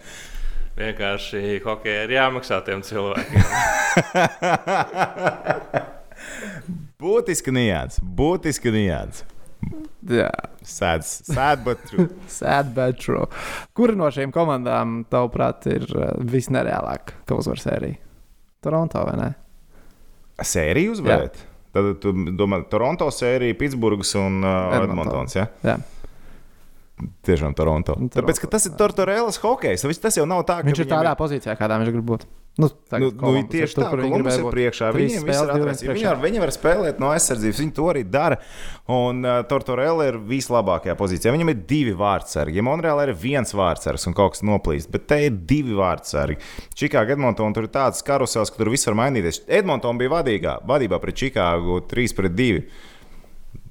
[SPEAKER 3] Vienkārši hokeja ir jāmaksā tiem cilvēkiem.
[SPEAKER 2] Būtiski nianses, būtiski nianses.
[SPEAKER 1] Jā,
[SPEAKER 2] Sēdz, sēdz, bet true.
[SPEAKER 1] sad, bet true. Kura no šīm komandām, tavuprāt, ir uh, visnereālākā, ka uzvar sēriju? Toronto vai ne?
[SPEAKER 2] Sēriju uzvarēt. Tad tu domā, Toronto sērija, Pitsburgas un uh,
[SPEAKER 1] Edmontona.
[SPEAKER 2] Edmontons. Ja?
[SPEAKER 1] Jā.
[SPEAKER 2] Tiešām Toronto.
[SPEAKER 1] Nu,
[SPEAKER 2] Tāpēc, ka tas ir Tortorellas hokejs. Tas- jau nav tā, ka
[SPEAKER 1] Viņš ir tādā pozīcijā, kādā viņš grib būt. Nu,
[SPEAKER 2] Nu,
[SPEAKER 1] tagad
[SPEAKER 2] nu,
[SPEAKER 1] Columbus
[SPEAKER 2] tieši tā,
[SPEAKER 1] kur viņi
[SPEAKER 2] ir priekšā. Viņiem ir
[SPEAKER 1] viens
[SPEAKER 2] Viņi, var, viņi var spēlēt no aizsardzības. Viņi to arī dara. Un uh, Tortorella ir vislabākajā pozīcijā. Viņam ir divi vārdsargi. Ja Monreālā ir viens vārdsargs un kaut kas noplīst, bet te ir divi vārdsargi. Čikāga Edmontona tur ir tāds karusels, ka tur viss var mainīties. Edmontona bija vadīgā, vadībā pret Čikāgu 3 pret 2.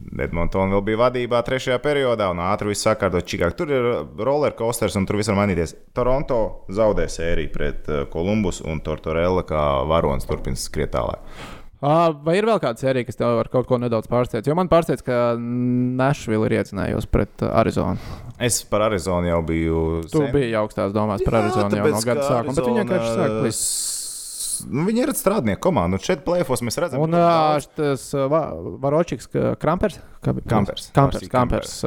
[SPEAKER 2] Edmontona vēl bija vadībā trešajā periodā, un ātri viss sakārtot Čikāgu. Tur ir roller coasters, un tur viss var mainīties. Toronto zaudē sēriju pret Kolumbus, un Tortorella kā varonis turpina skriet tālāk.
[SPEAKER 1] Vai ir vēl kāda sērija, kas tev var kaut ko nedaudz pārsteigt? Jo man pārsteidz, ka Nashville ir iecinājusi pret uh, Arizonu.
[SPEAKER 2] Es par Arizonu jau biju.
[SPEAKER 1] Tu
[SPEAKER 2] sen-
[SPEAKER 1] biji augstās domās par Arizonu jau no gada sākuma, bet viņi vienkārši sāk plīst.
[SPEAKER 2] Nu, viņi ir strādnieku komanda, un šeit plēfos mēs redzam,
[SPEAKER 1] Un
[SPEAKER 2] ka
[SPEAKER 1] tas Va- Varočiks, Krampers?
[SPEAKER 2] Kampers.
[SPEAKER 1] Kampers,
[SPEAKER 2] Varsīgi
[SPEAKER 1] Kampers,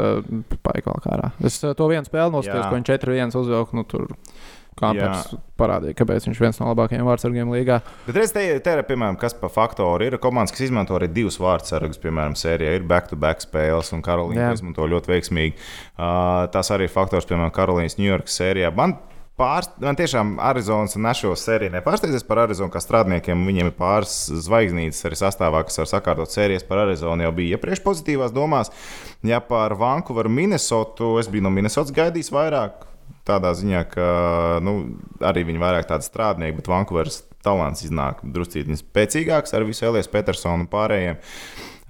[SPEAKER 1] paika vēl kārā. Es to vienu spēli noskatījos, ko viņš 4-1 uzvilka, nu tur Kampers
[SPEAKER 2] Jā.
[SPEAKER 1] parādīja, kāpēc viņš ir viens no labākajiem vārdsargiem līgā.
[SPEAKER 2] Bet redz, te, te ir, piemēram, kas par faktoru ir komandas, kas izmanto arī divus vārdsargus. Piemēram, sērijā ir back-to-back spēles, un Karolīna izmanto ļoti veiksmīgi. Uh, tas arī ir faktors, piemēram, Karolīnas Ņujorkas sērijā. Man Pārst, man tiešām Arizonas un Našos sērija nepārsteigsies par Arizonu kā strādniekiem. Viņiem ir pāris zvaigznītes arī sastāvā, kas var sakārtot sērijas par Arizonu. Jau bija iepriekš pozitīvās domās. Ja par Vankūveru, Minnesotu, es biju no Minnesotas gaidījis vairāk. Tādā ziņā, ka nu, arī viņi vairāk tādi strādnieki, bet Vankūveras talants iznāk druscīgi spēcīgāks ar visu Elijas Petersonu un pārējiem.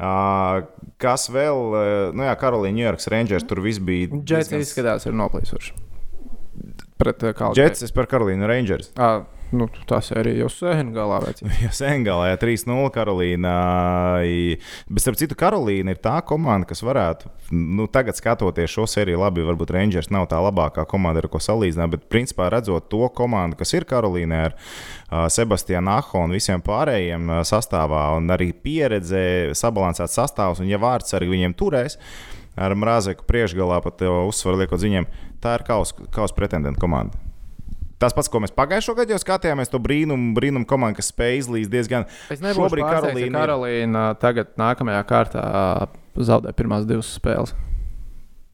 [SPEAKER 2] Uh, kas vēl? Nu jā, Karolīna, Ņujorkas Rangers tur viss bija.
[SPEAKER 1] Džets
[SPEAKER 2] diezgan-
[SPEAKER 1] izskatās, ir noplīsuši. Pret uh, Kalnu.
[SPEAKER 2] Džets, es par Karolīnu Rangers.
[SPEAKER 1] Ah, nu, tas arī jau sēņu galā vecīt.
[SPEAKER 2] Jā, Sengalē 3-0 Karolīna. Bet, starp citu, Karolīna ir tā komanda, kas varētu, nu, tagad skatoties šo sēriju, labi, varbūt Rangers nav tā labākā komanda, ar ko salīdzināt, bet, principā, redzot to komandu, kas ir Karolīnā ar uh, Sebastianu Aho un visiem pārējiem uh, sastāvā, un arī pieredze, sabalansēts sastāvs, un ja vārdsargi viņiem turēs. Ar Mrāzeku priekšgalā pat uzsvaru liekot ziņām, tā ir kausa kaus pretendentu komanda. Tas pats, ko mēs pagājušajā gadā jau skatījāmies, to brīnumu, brīnumu komandu, kas spēj izlīst diezgan.
[SPEAKER 1] Nebūšu
[SPEAKER 2] Šobrīd Karolīna
[SPEAKER 1] Karolīna tagad nākamajā kārtā zaudē pirmās divas spēles.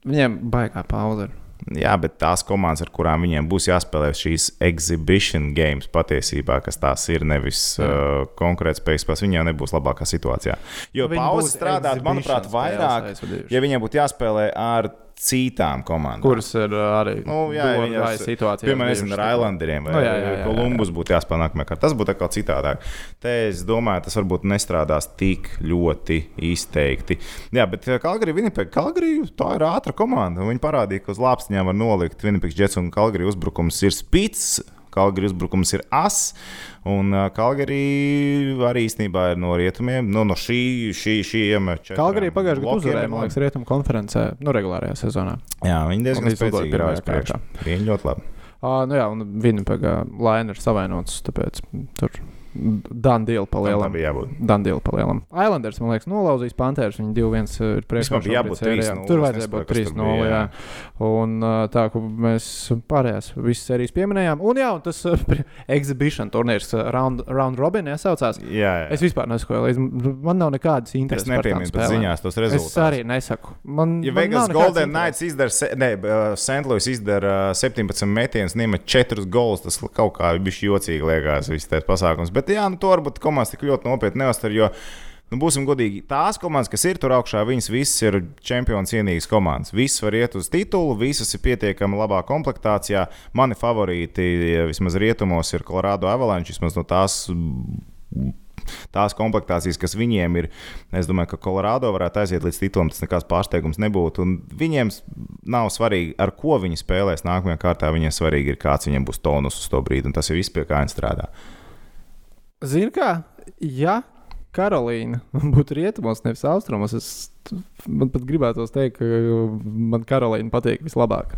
[SPEAKER 1] Viņiem baigā pauze. ir.
[SPEAKER 2] Jā, bet tās komandas, ar kurām viņiem būs jāspēlē šīs exhibition games, patiesībā, kas tās ir, nevis
[SPEAKER 1] Jā.
[SPEAKER 2] uh, konkurētspējas spēles, viņi jau nebūs labākā situācijā. Jo pauze strādāt, manuprāt, vairāk, ja viņiem būtu jāspēlē ar citām komandām.
[SPEAKER 1] Kuras ir uh, arī
[SPEAKER 2] Nu, jā, ja viņi
[SPEAKER 1] vai
[SPEAKER 2] ar-
[SPEAKER 1] situācijā.
[SPEAKER 2] Piemēram, ar Islanderiem vai
[SPEAKER 1] Nu, jā, jā, jā.
[SPEAKER 2] Kolumbus būtu jāspēlē nākamajā kārtā. Tas būtu atkal citādāk. Te es domāju, tas varbūt nestrādās tik ļoti izteikti. Jā, bet Kalgari, Winnipeg, Kalgari, tā ir ātra komanda. Viņi parādīja, ka uz lāpstiņām var nolikt Winnipeg Jets un Kalgari uzbrukums ir spits. Kalgari uzbrukums ir as, un ā, Kalgari arī īstenībā ir no rietumiem, no, no šī, šī, šiem četrām
[SPEAKER 1] Kalgarī pagājušajā gadā uzvarēja, man liekas, rietumu konferencē, nu, regulārajā sezonā.
[SPEAKER 2] Jā, viņi diezgan spēcīgi gājas priekšā. Viņi ļoti labi.
[SPEAKER 1] Uh, nu jā, un Winnipegā Laina ir savainots, tāpēc tur Dandīla palielam. Dandīla palielam. Islanders, man liekas, nolauzīs Panthers. Viņi 2-1 ir priekšā.
[SPEAKER 2] Vispār bija jābūt
[SPEAKER 1] šobrīd sērijā.
[SPEAKER 2] 3:0,
[SPEAKER 1] Tur
[SPEAKER 2] es
[SPEAKER 1] vajadzēja būt
[SPEAKER 2] nesaprotu, kas tur
[SPEAKER 1] 3-0.
[SPEAKER 2] bija,
[SPEAKER 1] Jā.
[SPEAKER 2] jā.
[SPEAKER 1] Un uh, tā, ka mēs pārējās visas sērijas pieminējām. Un jā, un tas uh, exhibition turnīrs round, round robin iesaucās.
[SPEAKER 2] Jā, jā.
[SPEAKER 1] Es vispār līdzi. Man nav nekādas
[SPEAKER 2] Es
[SPEAKER 1] intereses. tām
[SPEAKER 2] nepieminu
[SPEAKER 1] spēlēm.
[SPEAKER 2] ziņās tos
[SPEAKER 1] Es
[SPEAKER 2] rezultātus.
[SPEAKER 1] arī nesaku. Man,
[SPEAKER 2] Ja
[SPEAKER 1] man
[SPEAKER 2] Vegas Golden. Knights izdara, ne, uh, St. Louis izdara uh, 17 metienus, niemet 4 gols, tas kaut kā bija jocīgi liekas, viss tas pasākums. Bet jā, nu, to varbūt komandas tik ļoti nopietni neuztver, jo, nu, būsim godīgi, tās komandas, kas ir tur augšā, viņas visas ir čempionu cienīgas komandas. Visas var iet uz titulu, visas ir pietiekami labā komplektācijā. Mani favorīti, vismaz rietumos, ir Colorado Avalanche, vismaz no tās tās komplektācijas, kas viņiem ir. Es domāju, ka Colorado varētu aiziet līdz titulam, tas nekāds pārsteigums nebūtu. Un viņiem nav svarīgi, ar ko viņi spēlēs nākamajā kārtā. Viņiem svarīgi ir, kāds viņiem būs tonus uz to brīdi, un tas ir viss, pie kā viņi strādā.
[SPEAKER 1] Zini, kā? Ja Karolīna būtu rietumos, nevis austrumos, es man pat gribētu teikt, ka man Karolīna patīk vislabāk.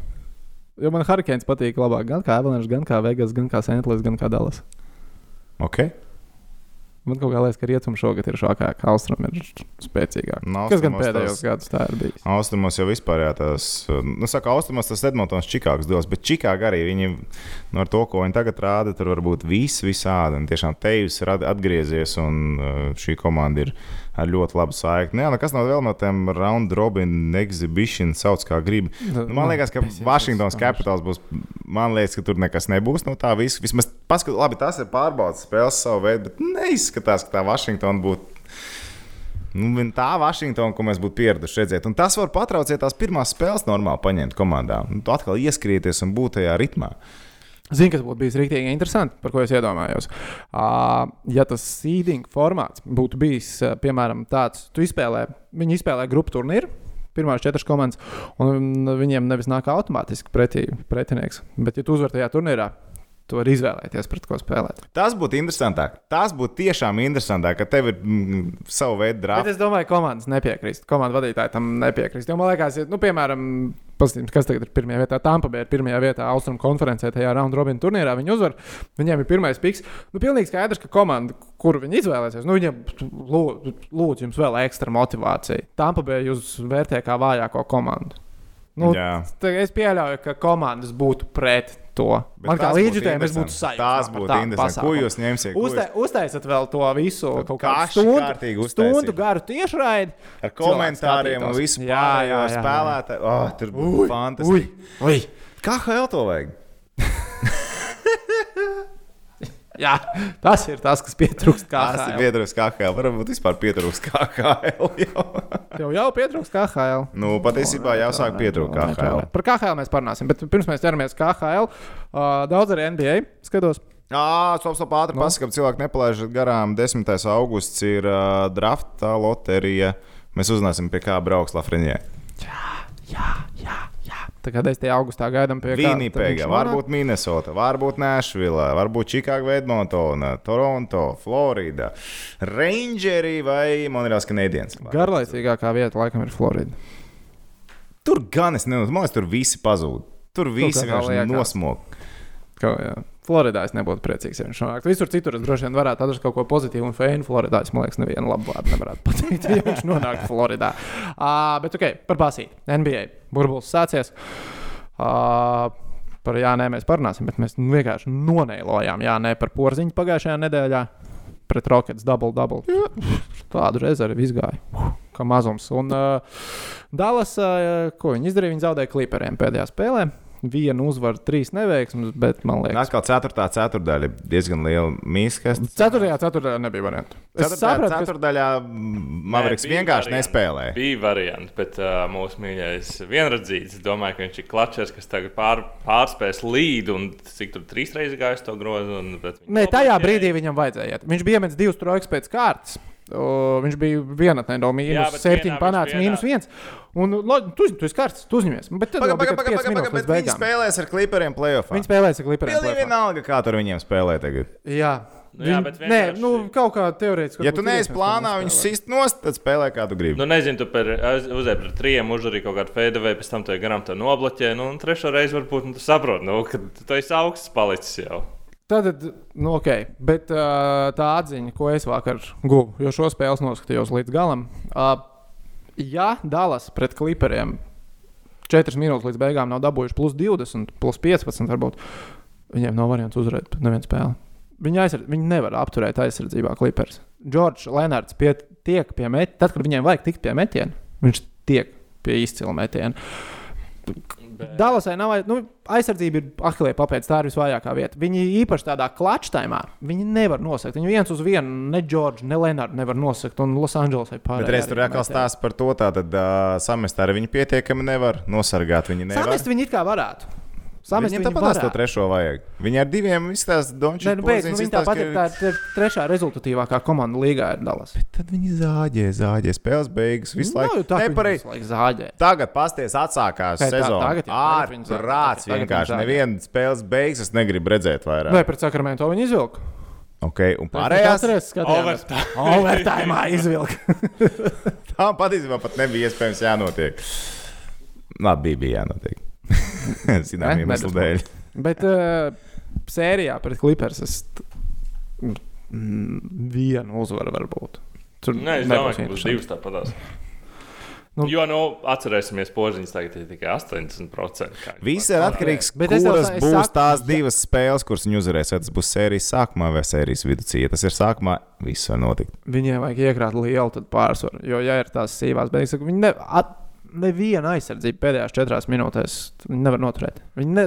[SPEAKER 1] Jo man Hurricanes patīk labāk. Gan kā Avalanche, gan kā Vegas, gan kā Sentlers, gan kā Dallas.
[SPEAKER 2] Okay.
[SPEAKER 1] Man kaut kā liekas, ka rietumi šogad ir šokā, ka Austrum ir spēcīgāk.
[SPEAKER 2] Nu,
[SPEAKER 1] Kas gan pēdējos
[SPEAKER 2] tās-
[SPEAKER 1] gados tā ir bijis?
[SPEAKER 2] Austrumos jau vispār jā, tās, nu, saka, austrumos tas Edmontons Čikāgas dos, bet Čikāga arī viņi, nu, ar to, ko viņi tagad rāda, tur var būt viss visādi. Un tiešām Tejs ir at- atgriezies, un šī komanda ir ar ļoti labu saikni. Nu, jā, nu, kas nav vēl no tiem round robin exhibition, sauc kā grib. Nu, man liekas, ka Washingtons Capitals būs. Man liekas, ka tur nekas nebūs no tā visa. Vismaz paskat, labi, tas ir pārbaudas spēles savu veidu, bet neizskatās, ka tā Washington būtu. Nu, tā Vašingtona, ko mēs būtu pieraduši redzēt. Un tas var patraucēt tās pirmās spēles, normāli paņemt komandā. Nu, tu atkal ieskrieties un būt tajā ritmā.
[SPEAKER 1] Zini, kas būtu bijis rīktīgi interesanti, par ko es iedomājos. Uh, ja tas seeding formāts būtu bijis, uh, piemēram, tāds, tu izspēlē, viņi izspēlē grupu turnīru. Pirmās četras komandas, un viņiem nevis nāk automātiski pretī, pretinieks. Bet, ja tu uzvari tajā turnīrā, tu vari izvēlēties, pret ko spēlēt.
[SPEAKER 2] Tas būtu interesantāk. Tas būtu tiešām interesantāk, ka tev ir mm, sava veida drāmas.
[SPEAKER 1] es domāju, ka komandas nepiekrist. Komanda vadītāji tam nepiekrist. Jo man liekas, ja, nu, piemēram, paskatījums, kas tagad ir pirmajā vietā. Tampa bija pirmajā vietā Austrum konferencē, tajā round robin turnīrā. Viņi uzvar, viņiem ir pirmais piks. Nu, pilnīgi skaidrs, ka komanda, kuru viņi izvēlēsies, nu, viņiem lūdzu, lūdzu jums vēl ekstra motivācija. Tampa bija jūs vērtē kā vājāko komandu. Nu, es pieļauju, ka komandas būtu pret to.
[SPEAKER 2] Bet
[SPEAKER 1] Man kā līdzjutējiem, es būtu sajūta.
[SPEAKER 2] Tas būtu interesanti. Ko jūs ņemsiet? Ko
[SPEAKER 1] Uztai, uztaisiet vēl to visu
[SPEAKER 2] Tad
[SPEAKER 1] kaut kādu stundu, stundu garu tiešraidi.
[SPEAKER 2] Ar komentāriem un visu pārējo spēlētāju. Oh, tur būtu fantastiski. Kā HL to vajag?
[SPEAKER 1] Jā, tas ir tas, kas pietrūkst.
[SPEAKER 2] Tas ir pietrūkst KHL. Varbūt vispār pietrūkst KHL. jau.
[SPEAKER 1] Tev jau pietrūkst KHL.
[SPEAKER 2] nu, patiesībā jāsāk pietrūkt KHL.
[SPEAKER 1] Par KHL mēs parunāsim, bet pirms mēs ķeramies KHL, uh, daudz arī NBA skatos.
[SPEAKER 2] Jā, stop, stop, ātri
[SPEAKER 1] Nu?
[SPEAKER 2] pasakām, cilvēki nepalaiž garām. 10. augusts ir uh, drafta loterija. Mēs uzzināsim, pie kā brauks Lafrenē.
[SPEAKER 1] Jā, jā, jā. Es te augustā gaidām pie
[SPEAKER 2] Winnipega, varbūt Minnesota, varbūt Nashville, varbūt Chicago, Edmontona, Toronto, Florida, Rangeri vai Monreāls Canadiens.
[SPEAKER 1] Garlaicīgākā vieta laikam ir Florida.
[SPEAKER 2] Tur gan es nezinu, man liekas, tur visi pazūd. Tur visi vienkārši nosmok.
[SPEAKER 1] Kā, jā. Floridā es nebūtu priecīgs, ja viņš nonāktu. Visur citur es droši vien varētu atrast kaut ko pozitīvu un fēnu. Floridā es, man liekas, nevienu labu vārdu nevarētu pateikt, ja viņš nonāktu Floridā. Uh, bet, ok, par basīti. NBA. Burbulis sācies. Uh, par jā, nē, mēs parunāsim, bet mēs vienkārši noneilojām, jā, nē, par porziņu pagājušajā nedēļā. Pret Rockets double double. Tādu rezervi izgāja. Kā mazums. Un uh, Dallas, uh, ko viņi izdarīja? Viņi zaudēja klipriem pēdējā spēlē. Vienu uzvaru, trīs neveiksmes, bet man liekas,
[SPEAKER 2] atkal ceturtā ceturdaļa ir diezgan liela mīska.
[SPEAKER 1] Ceturtajā ceturtajā nebija variantu. Es
[SPEAKER 2] Ceturtajā
[SPEAKER 1] sapratu, ka
[SPEAKER 2] ceturdaļā Mavriks
[SPEAKER 3] bija
[SPEAKER 2] vienkārši
[SPEAKER 3] varianti.
[SPEAKER 2] nespēlēja.
[SPEAKER 3] Bija varianti, bet uh, mūsu mīļākais vienradzīts. Es domāju, ka viņš ir klačers, kas tagad pār, pārspēs līdzi un cik tur trīs reizes gājis to grozu. Un, bet viņš
[SPEAKER 1] Nē, tajā brīdī viņam vajadzēja. Viņš bija iemetis divas trojkas pēc kārtas. O, viņš bija vienatnē no mīnus
[SPEAKER 3] bet
[SPEAKER 1] septiņi,
[SPEAKER 3] vienā
[SPEAKER 1] panāca
[SPEAKER 3] viņš
[SPEAKER 1] mīnus viens. Un lo- tu, tu esi kārtas, tu uzņemies. Bet piecas
[SPEAKER 2] pagaid,
[SPEAKER 1] minūtes
[SPEAKER 2] pagaid,
[SPEAKER 1] līdz
[SPEAKER 2] bet viņi spēlēs ar klipriem playoffā.
[SPEAKER 1] Viņi spēlēs ar klipriem.
[SPEAKER 2] Pilnīgi vienalga, kā tur viņiem spēlē tagad.
[SPEAKER 1] Jā.
[SPEAKER 3] Nu jā,
[SPEAKER 1] Viņ-
[SPEAKER 3] bet
[SPEAKER 1] Nē,
[SPEAKER 3] vienkārši-
[SPEAKER 1] nu, kaut kā teorētiski.
[SPEAKER 2] Ja tu neesi plānā, viņus sist nost, tad spēlē kā tu gribi.
[SPEAKER 3] Nu, nezinu, tu par uzēju par trijiem, uzdarīji kaut kādu feidu, vai pēc tam tu garām to nobloķē. Nu, un trešo reizi varbūt nu, tu saproti, nu, ka tu esi augsts palicis jau.
[SPEAKER 1] Tad, nu, ok, bet uh, tā atziņa, ko es vakar guvu, jo šo spēli noskatījos līdz galam. Uh, ja Dallas pret klipriem 4 minūtes līdz beigām nav dabūjuši plus 20, plus 15, varbūt viņiem nav variants uzvarēt nevienu spēli. Viņi, aizsardz, viņi nevar apturēt aizsardzībā klipers. Džordžs Lenārds pie, tiek pie metiena, tad, kad viņiem vajag tikt pie metiena, viņš tiek pie izcila metiena.
[SPEAKER 3] Bet,
[SPEAKER 1] Dallasai nav nu, aizsardzība, ir ahilē papēdz, tā ir visvājākā vieta. Viņi īpaši tādā klačtaimā, viņi nevar nosakt. Viņi viens uz vienu, ne Džordžu, ne Lenārdu nevar nosakt, un Losandželosai pārējā.
[SPEAKER 2] Bet reiz tur atkal stāsta par to, tātad uh, samest arī viņi pietiekami nevar, nosargāt viņi nevar.
[SPEAKER 1] Samest viņi it kā varētu. Samest viņi
[SPEAKER 2] tāpat to
[SPEAKER 1] varētu.
[SPEAKER 2] trešo vajag. Viņi ar diviem izstāsta Dončits.
[SPEAKER 1] Nē, nu, beidz, nu, viņi tāpat ir tā, tā trešā rezultatīvākā komanda līgā ir Dallas.
[SPEAKER 2] Tad viņi zāģē, zāģē, spēles beigas visu
[SPEAKER 1] Nav
[SPEAKER 2] laiku.
[SPEAKER 1] jau tā, ka laiku zāģē.
[SPEAKER 2] Tagad pasties atsākās
[SPEAKER 1] Kā tā-
[SPEAKER 2] sezona.
[SPEAKER 1] tagad jau- tagad zāģē.
[SPEAKER 2] Ārprāts vienkārši.
[SPEAKER 1] zāģē.
[SPEAKER 2] Neviena spēles beigas es negribu redzēt vairāk.
[SPEAKER 1] Vai pret Sakramento viņi izvilka?
[SPEAKER 2] Okay, un pārējās
[SPEAKER 3] Overtime.
[SPEAKER 1] Overtime izvilka.
[SPEAKER 2] tam patiesībā pat nebija iespējams jānotiek. Labi, bija, bija jānotiek. zinām
[SPEAKER 1] Ne,
[SPEAKER 2] iemeslu dēļ.
[SPEAKER 1] Bet uh, sērijā pret Clippers es vienu uzvaru varbūt. Tur
[SPEAKER 3] Nē, es domāju, ka būs divas tāpatās.
[SPEAKER 1] Nu-
[SPEAKER 3] jo, nu, atcerēsimies, požiņas tagad ir tikai 80%. kā viņš
[SPEAKER 2] Viss ir atkarīgs no
[SPEAKER 1] es
[SPEAKER 2] tā, kuras
[SPEAKER 1] es
[SPEAKER 2] būs
[SPEAKER 1] saku,
[SPEAKER 2] tās divas spēles, kuras viņi uzvarēs. Vai tas būs sērijas sākumā vai sērijas vidū. Ja tas ir sākumā, viss var notikt.
[SPEAKER 1] Viņiem vajag iekrāt lielu tad pārsvaru. Jo, ja ir tās sīvās beigas, viņi ne, at, neviena aizsardzība pēdējās četrās minūtēs nevar noturēt. Viņi ne,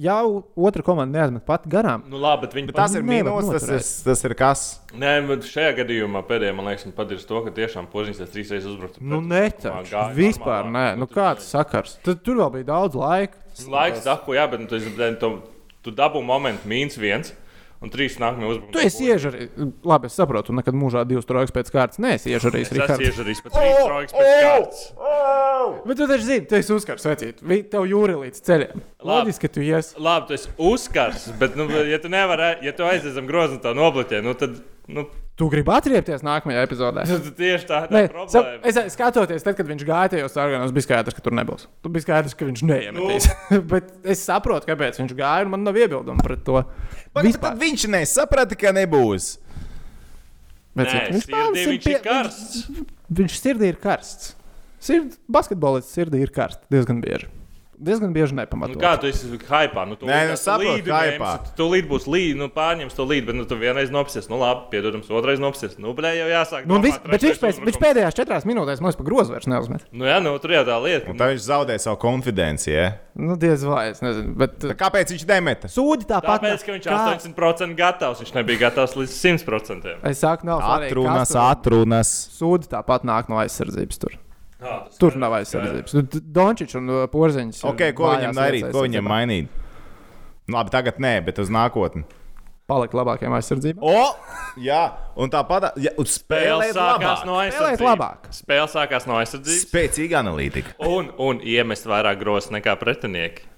[SPEAKER 1] jau otra komanda neaizmet pat garām.
[SPEAKER 3] Nu, labi, bet viņi
[SPEAKER 2] Bet tas ir minūtes, tas ir, tas ir kas?
[SPEAKER 3] Nē, bet šajā gadījumā pēdējā, man liekas, viņi padarīs to, ka tiešām požiņas tas trīs reizes uzbruktu.
[SPEAKER 1] Nu, netaču.
[SPEAKER 3] gāja
[SPEAKER 1] Vispār nē. Nu, kāds sakars? Tad tur vēl bija daudz laika.
[SPEAKER 3] Laiks, daku, jā, bet nu, tu, tu dabū momentu mīnus viens un trīs nākamie uzbrukumi.
[SPEAKER 1] Tu esi iežarījis. Labi, es saprotu, tu nekad mūžā divas trojkas pēc kārtas iežarījis.
[SPEAKER 3] Es esmu
[SPEAKER 1] Rihards.
[SPEAKER 3] iežarījis pat trīs trojkas pēc kārtas.
[SPEAKER 1] Bet tu taču zini, tu esi uzkars vecīt. Tev jūri līdz ceļiem. Loģiski, ka tu ies.
[SPEAKER 3] Labi, tu esi uzkars, bet, nu, ja tu nevari, ja tu aizies zem groza un tā nobloķē, nu, tad, nu,
[SPEAKER 1] Tu gribi atriepties nākamajā epizodē.
[SPEAKER 3] tad tieši tā ir
[SPEAKER 1] Nē,
[SPEAKER 3] problēma.
[SPEAKER 1] es skatoties, tad, kad viņš gāja tajos sarganos, bija skaidrs, ka tur nebūs. Tur bija skaidrs, ka viņš neiemetīs.
[SPEAKER 3] Nu.
[SPEAKER 1] Bet es saprotu, kāpēc viņš gāja, un man nav iebildumu pret to.
[SPEAKER 2] Bet, bet tad viņš nesaprata, ka nebūs.
[SPEAKER 1] Bet,
[SPEAKER 3] Nē,
[SPEAKER 1] viņš,
[SPEAKER 3] sirdī viņš ir karsts.
[SPEAKER 1] Viņš, viņš sirdī ir karsts. Sird, basketbolists sirdī ir karsts diezgan bieži. Diezgan bieži
[SPEAKER 3] Nu,
[SPEAKER 1] nepamatot.
[SPEAKER 3] kā tu esi hypā? Nu, tu
[SPEAKER 2] Nē, nu,
[SPEAKER 3] līdz
[SPEAKER 2] saprotu,
[SPEAKER 3] līdu
[SPEAKER 2] hypā.
[SPEAKER 3] ņemsi, Tu līdzi būs līdzi, nu, pārņems to līdzi, bet nu, tu vienreiz nopsies. Nu, labi, piedodams, otrreiz nopsies. Nu, blē, jau jāsāk.
[SPEAKER 1] Nu,
[SPEAKER 3] domāt,
[SPEAKER 1] vis, bet viņš, pēc, viņš pēdējās četrās minūtēs mums pa grozu vairs neuzmet.
[SPEAKER 3] Nu, jā, nu, tur jau tā lieta.
[SPEAKER 2] Un tad viņš zaudēja savu konfidenci. Ja?
[SPEAKER 1] Nu, diez vai, es nezinu. Bet,
[SPEAKER 2] Tā Kāpēc viņš nemeta?
[SPEAKER 1] Sūdi tāpat.
[SPEAKER 3] Tāpēc, ka viņš
[SPEAKER 1] kā-
[SPEAKER 3] 80% gatavs, viņš nebija gatavs līdz 100%.
[SPEAKER 1] Es saku, nav
[SPEAKER 2] Atrunas, atrunas.
[SPEAKER 1] Sūdi tāpat nāk no aizsardzības. Tur,
[SPEAKER 3] Tas
[SPEAKER 1] tur nav aizsardzības. Nu, D- Dončičs un uh, Porziņš.
[SPEAKER 2] Okay, ko viņam darīt? Ko viņam mainīt? Nu, labi, tagad nē, bet uz nākotni.
[SPEAKER 1] Palikt labākiem aizsardzībām.
[SPEAKER 2] O! Jā, un tāpat ja, spēlēt
[SPEAKER 3] sākās
[SPEAKER 2] labāk.
[SPEAKER 3] no aizsardzības.
[SPEAKER 1] labāk.
[SPEAKER 3] Spēle sākās no aizsardzības.
[SPEAKER 2] Spēcīga analītika.
[SPEAKER 3] Un, un iemest vairāk grozs nekā pretinieki.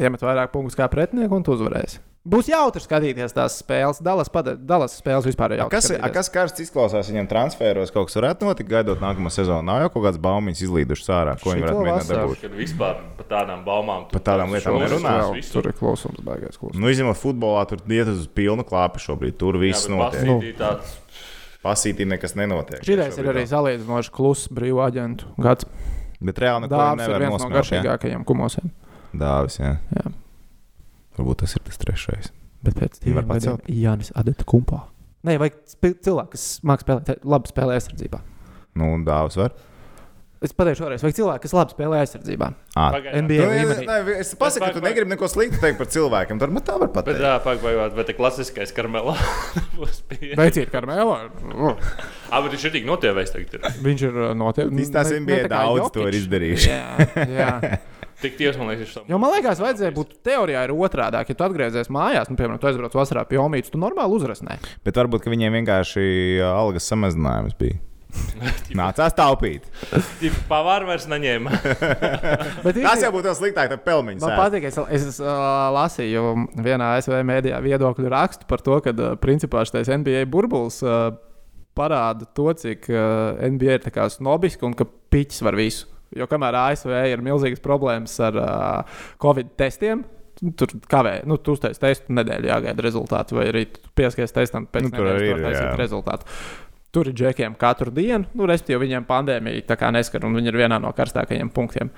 [SPEAKER 1] Iemet vairāk punktus kā pretinieku un tu uzvarēsi. Būs jautri skatīties tās spēles. Dallas, pada, Dallas spēles vispār ir
[SPEAKER 2] A,
[SPEAKER 1] jautri.
[SPEAKER 2] Kas, kas karsts izklausās viņam transferos? Kaut kas varētu notikt, gaidot nākamo sezonu. Nav jau kaut kāds baumiņš izlīdušas ārā, ko viņi varētu mēģināt dabūt.
[SPEAKER 3] Kad vispār par tādām baumām. tu
[SPEAKER 2] Par tādām lietām nerunā.
[SPEAKER 1] Tur ir klausums, baigais klausums.
[SPEAKER 2] Nu, izņemot futbolā, tur iet uz pilnu klāpu šobrīd. Tur viss
[SPEAKER 3] Jā,
[SPEAKER 2] notiek.
[SPEAKER 3] Tāds-
[SPEAKER 2] Pasītī nekas nenotiek.
[SPEAKER 1] Šitais ir arī salīdzinoši kluss brīvā aģentu gads.
[SPEAKER 2] Bet reāli neko
[SPEAKER 1] Dāvis ir
[SPEAKER 2] nevar
[SPEAKER 1] viens no garšīgākajiem kumosiem.
[SPEAKER 2] Dāvis, jā.
[SPEAKER 1] Jā.
[SPEAKER 2] Varbūt tas ir tas trešais.
[SPEAKER 1] Bet pēc
[SPEAKER 2] Viņi var pacelt?
[SPEAKER 1] Jānis Adata kumpā. Nē, vajag cilvēku, kas mākslinieks spēlēt, labi spēlē aizsardzībā.
[SPEAKER 2] Nu, un dāvis var.
[SPEAKER 1] Es pateikšu vēlreiz, vajag cilvēku, kas labi spēlē aizsardzībā.
[SPEAKER 3] Pagaidām.
[SPEAKER 1] NBA
[SPEAKER 2] Nu, nē, es pasaku, ka tu negribi neko sliktu teikt par cilvēkiem. Tur man tā var
[SPEAKER 3] Bet,
[SPEAKER 2] pateikt.
[SPEAKER 3] jā, pagaidām, bet tā klasiskais karmelā būs pieejams.
[SPEAKER 1] Veiciet, Karmēlā.
[SPEAKER 3] Ah, bet viņš ir tik notievējis tagad.
[SPEAKER 1] Viņš ir uh, noteikti.
[SPEAKER 2] Īstās NBA daudz to ir izdarījuši.
[SPEAKER 1] Jā, jā.
[SPEAKER 3] Tik tiesa, man liekas, viņš
[SPEAKER 1] Jo man liekas, vajadzēja būt teorijā ir otrādi. Ja tu atgriezies mājās, nu, piemēram, tu aizbrauc vasarā pie Omītas, tu normāli uzrasnē.
[SPEAKER 2] Bet varbūt ka viņiem vienkārši uh, algas samazinājums bija. Nācās taupīt.
[SPEAKER 3] Pavārs vairs neņēma.
[SPEAKER 1] Bet
[SPEAKER 2] Tas jau būtu sliktāk, tad pelmeņš.
[SPEAKER 1] Man patīk, es, es uh, lasīju vienā ASV mēdījā viedokļu rakstu par to, ka uh, principā šis NBA burbulis uh, parāda to, cik uh, NBA ir snobiski un ka piķis var visu. Jo kamēr ASV ir milzīgas problēmas ar uh, Covid testiem, tur kavē, nu, tu uztaisīji testu nedēļu, jāgaida rezultāti, vai arī pieskaries testam pēc
[SPEAKER 2] Nu, tur arī ir, jā.
[SPEAKER 1] rezultātu. Tur ir džekiem katru dienu, nu, respektīvi, viņiem pandēmija tā kā neskar, un viņi ir vienā no karstākajiem punktiem.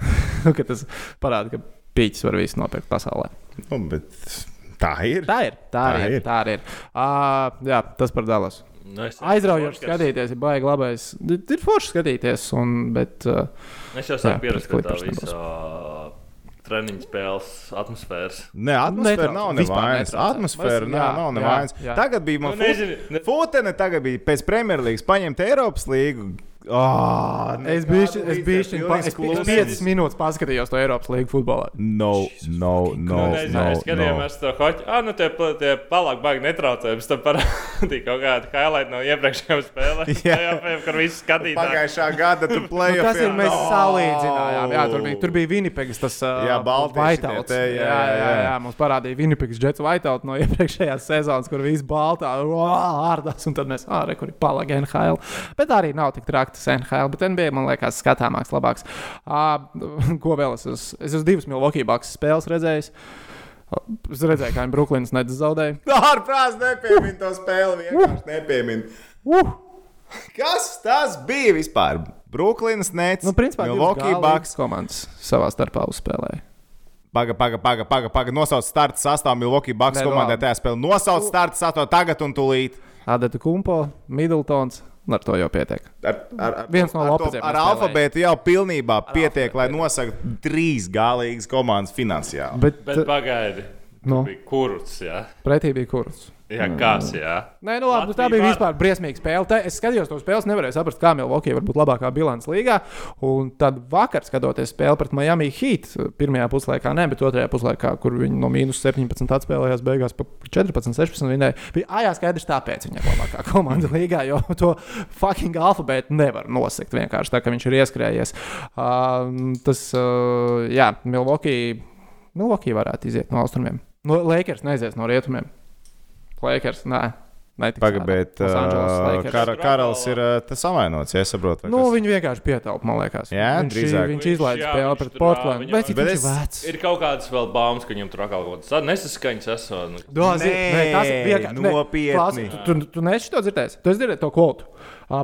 [SPEAKER 1] Nu, tas parāda, ka pīķis var visu nopirkt pasaulē.
[SPEAKER 2] Nu, bet tā ir.
[SPEAKER 1] Tā ir. Tā,
[SPEAKER 2] Tā
[SPEAKER 1] ir.
[SPEAKER 2] ir.
[SPEAKER 1] Tā ir. Uh, jā, tas par Dallas.
[SPEAKER 3] Nu,
[SPEAKER 1] Aizraujoši skatīties, ir baigi labais. Ir forši skatīties, un, bet uh,
[SPEAKER 3] Es jau sāku pierast pie tā visa treniņu spēles atmosfēras.
[SPEAKER 2] Nē, atmosfēra
[SPEAKER 1] Netraucē,
[SPEAKER 2] nav nevainas. Atmosfēra
[SPEAKER 1] Mēs-
[SPEAKER 2] nav,
[SPEAKER 1] jā,
[SPEAKER 2] nav nevainas. Tagad bija man
[SPEAKER 3] Nu, ne-
[SPEAKER 2] Futene, tagad bija pēc Premjerlīgas paņemt Eiropas līgu. Oh,
[SPEAKER 1] es biju es biju šeit, es biju
[SPEAKER 3] klusi.
[SPEAKER 1] 5 minūtes paskatījos to Eiropas līniju futbolā.
[SPEAKER 2] No, no, no.
[SPEAKER 3] Nu, nezinu,
[SPEAKER 2] no,
[SPEAKER 3] es skatījos to hoci. Ah, nu tie, pa- tie palāk baigi netraucē. Pēc tam parādīja kaut kādu highlight no iepriekšējām spēlēm.
[SPEAKER 2] Jā.
[SPEAKER 3] Jau kur visi skatītāji.
[SPEAKER 2] Pagājušā gada tu play
[SPEAKER 1] Nu, tas ir mēs salīdzinājām. Jā, tur bija, tur bija Vinnipegas, tas uh,
[SPEAKER 2] Jā,
[SPEAKER 1] Whiteouts.
[SPEAKER 2] jā,
[SPEAKER 1] jā, jā,
[SPEAKER 2] jā,
[SPEAKER 1] mums parādīja Vinnipegas Jets Whiteout no iepriekšējās sezonas, kur viss baltā ārdās, un tad mēs, ah, re, kur ir palagi NHL. Bet arī nav tik traki. Tas NHL, bet NBA man liekas skatāmāks, labāks. Uh, ko vēl es esmu? Es esmu divas Milwaukee Bucks spēles redzējis. Es redzēju, kā viņi Brooklynas nedz zaudēja.
[SPEAKER 2] Ārprāts nepiemin to spēli, vienkārši nepiemin.
[SPEAKER 1] Uh!
[SPEAKER 2] Kas tas bija vispār? Brooklynas nets,
[SPEAKER 1] Nu, principā,
[SPEAKER 2] Milwaukee Bucks.
[SPEAKER 1] komandas savā starpā uzspēlēja.
[SPEAKER 2] Paga, paga, paga, paga, paga. nosauc starta sastāvu Milwaukee Bucks komandai tajā spēlē. Nosauc starta sastāvu tagad un tūlīt.
[SPEAKER 1] Adata Kumpo, Middletons. Ar to jau pietiek.
[SPEAKER 2] Ar, ar, ar,
[SPEAKER 1] Viens no
[SPEAKER 2] ar, to- ar alfabētu jau pilnībā pietiek, lai
[SPEAKER 1] alfabētu.
[SPEAKER 2] nosaktu trīs galīgas komandas finansiāli.
[SPEAKER 1] Bet,
[SPEAKER 3] Bet pagaidi.
[SPEAKER 1] Nu?
[SPEAKER 3] Bija kurts, jā.
[SPEAKER 1] pretī bija kurus.
[SPEAKER 3] Jā, kas, jā.
[SPEAKER 1] Nē, nu labi, nu, tā bija vispār briesmīga spēle. Tā, es skatījos to spēli, nevarēju saprast, kā Milwaukee var būt labākā bilants līgā. Un tad vakar, skatoties spēli pret Miami Heat, pirmajā puslaikā, ne, bet otrajā puslaikā, kur viņi no mīnus 17 atspēlējās, beigās pa 14, 16 vinēja, bija ājā skaidrs, tāpēc viņa ir labākā komanda līgā, jo to fucking alfabētu nevar nosakt vienkārši tā, ka viņš ir ieskrējies. Uh, tas, uh, jā, Milwaukee, Milwaukee varētu iziet no austrumiem. No Lakers neaizies no rietumiem. Lakers, nē.
[SPEAKER 2] Pagaidiet,
[SPEAKER 1] Los Angeles Lakers.
[SPEAKER 2] kar, Karls ir uh, tas savainots, ja saprotu.
[SPEAKER 1] Nu,
[SPEAKER 2] kas?
[SPEAKER 1] viņi vienkārši pietaupa, man liekas.
[SPEAKER 2] Jā,
[SPEAKER 1] viņš,
[SPEAKER 2] drīzāk.
[SPEAKER 1] viņš
[SPEAKER 3] Viņš,
[SPEAKER 1] izlaiž spēli pret
[SPEAKER 3] viņam-
[SPEAKER 1] Bet
[SPEAKER 2] Bet
[SPEAKER 1] viņš
[SPEAKER 2] es-
[SPEAKER 1] ir vecs?
[SPEAKER 3] Ir kaut kādas vēl baumas, ka viņam tur atkal kaut kādas nesaskaņas esot.
[SPEAKER 1] Do, zi-
[SPEAKER 2] Nē,
[SPEAKER 1] tas ir vienkārši
[SPEAKER 2] nopietni.
[SPEAKER 1] Klasi, Tu, tu, tu neesi to dzirdējis. Tu esi dzirdējis to kvotu.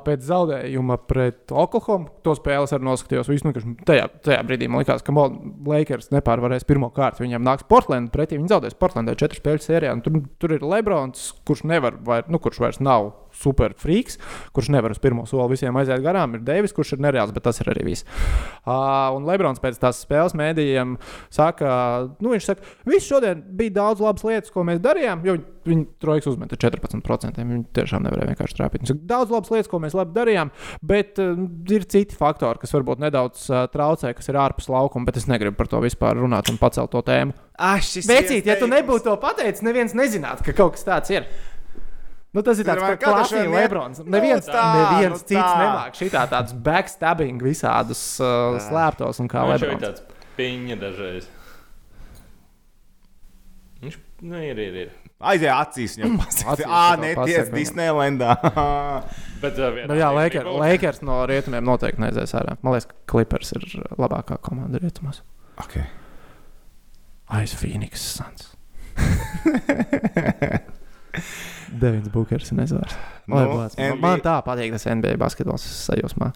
[SPEAKER 1] Pēc zaudējuma pret Oklahoma to spēles arī noskatījos. Visu, nu, tajā, tajā brīdī man likās, ka Lakers nepārvarēs pirmo kārtu. Viņam nāks Portland pretī. Viņi zaudēs Portlandē četru spēļu sērijā. Tur, tur ir Lebrons, kurš, nevar, vai, nu, kurš vairs nav super freaks, kurš nevar uz pirmo soli visiem aiziet garām. Ir Deivis, kurš ir nereāls, bet tas ir arī viss. Uh, un Lebrons pēc tās spēles mēdījiem saka, nu, viņš saka, viss šodien bija daudz labas lietas, ko mēs darījām. Jo viņi trojkas uzmeta 14%. Viņi tiešām nevarēja vienkārši trāpīt. Viņš saka, daudz labas lietas, ko mēs labi darījām, bet uh, ir citi faktori, kas varbūt nedaudz uh, traucē, kas ir ārpus laukuma, bet es negribu par to vispār runāt un pacelt to tēmu.
[SPEAKER 2] Ah, šis
[SPEAKER 1] Vecīt, ja tu nebūtu to pateicis, neviens nezinātu, ka kaut kas tāds ir. Nu, tas ir tāds kā klasisks Lebrons.
[SPEAKER 2] Nu,
[SPEAKER 1] Neviens,
[SPEAKER 2] tā,
[SPEAKER 1] neviens
[SPEAKER 2] nu
[SPEAKER 1] cits
[SPEAKER 2] tā.
[SPEAKER 1] nemāk šitā tādus backstabbing visādus uh, slēptos un kā
[SPEAKER 3] Viņš jau ir
[SPEAKER 1] Lebrons.
[SPEAKER 3] tāds piņa dažreiz. Viņš nu, ir, ir, ir.
[SPEAKER 2] Aiziet acīs viņam.
[SPEAKER 1] Acīs
[SPEAKER 2] Ah, neties. Disneylandā.
[SPEAKER 3] Bet, uh, vienā
[SPEAKER 1] Nu, jā, Lakers.
[SPEAKER 3] Lakers.
[SPEAKER 1] No rietumiem noteikti neaizies ārā. Man liekas, ka Clippers ir labākā komanda rietumos.
[SPEAKER 2] okay.
[SPEAKER 1] Aiz Phoenix Suns. Devins Bookers ir nezvārds.
[SPEAKER 2] Nu,
[SPEAKER 1] Nu, man,
[SPEAKER 2] NBA
[SPEAKER 1] man tā patīk tas NBA basketbols sajūsmā.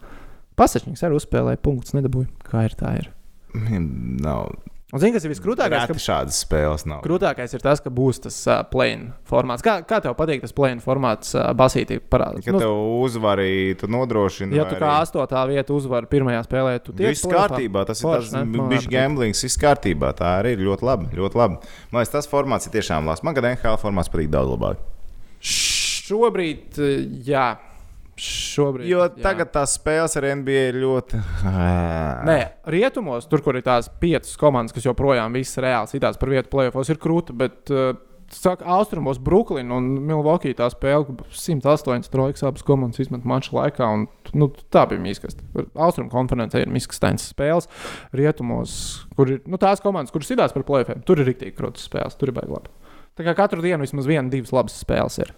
[SPEAKER 1] Pasažņiks arī uzspēlēja punktus, nedabūja. Kā ir tā ir?
[SPEAKER 2] Nav.
[SPEAKER 1] Un zini, kas ir viskrūtākais?
[SPEAKER 2] Reti
[SPEAKER 1] Ka...
[SPEAKER 2] šādas spēles nav.
[SPEAKER 1] Krūtākais ir tas, ka būs tas uh, plēna formāts. Kā, kā tev patīk tas plēna formāts, uh, basītī parādās?
[SPEAKER 2] Kad tev uzvarī, tu nodrošini.
[SPEAKER 1] Ja tu kā
[SPEAKER 2] arī-
[SPEAKER 1] astotā vieta uzvar pirmajā spēlē, tu tiec
[SPEAKER 2] Viss kārtībā, tas ir?
[SPEAKER 1] Man
[SPEAKER 2] bijis
[SPEAKER 1] patīk.
[SPEAKER 2] gamblings, viss kārtībā. Tā arī ir ļoti labi. Ļoti labi. Man liekas, tas formāts ir tiešām labs. Man gan NHL formāts patīk daudz labāk.
[SPEAKER 1] Šobrīd, uh, jā. Šobrīd,
[SPEAKER 2] Jo
[SPEAKER 1] jā.
[SPEAKER 2] tagad tās spēles ar NBA ir ļoti.
[SPEAKER 1] Nē, rietumos, tur, kur ir tās piecas komandas, kas joprojām visas reāli citās par vietu plēsofos, ir krūta. Bet, uh, saka, austrumos Brooklyn un Milwaukee tā spēle, ka 108 trojkas abas komandas izmet maču laikā. Un, nu, tā bija mīskasta. Austrumu konferencē ir mīkstains spēles. Rietumos, kur ir nu, tās komandas, kuras citās par plēsofiem, tur ir rīktīgi krūtas spēles. Tur ir baigi labi. Tā kā katru dienu vismaz viena, divas labas spēles ir.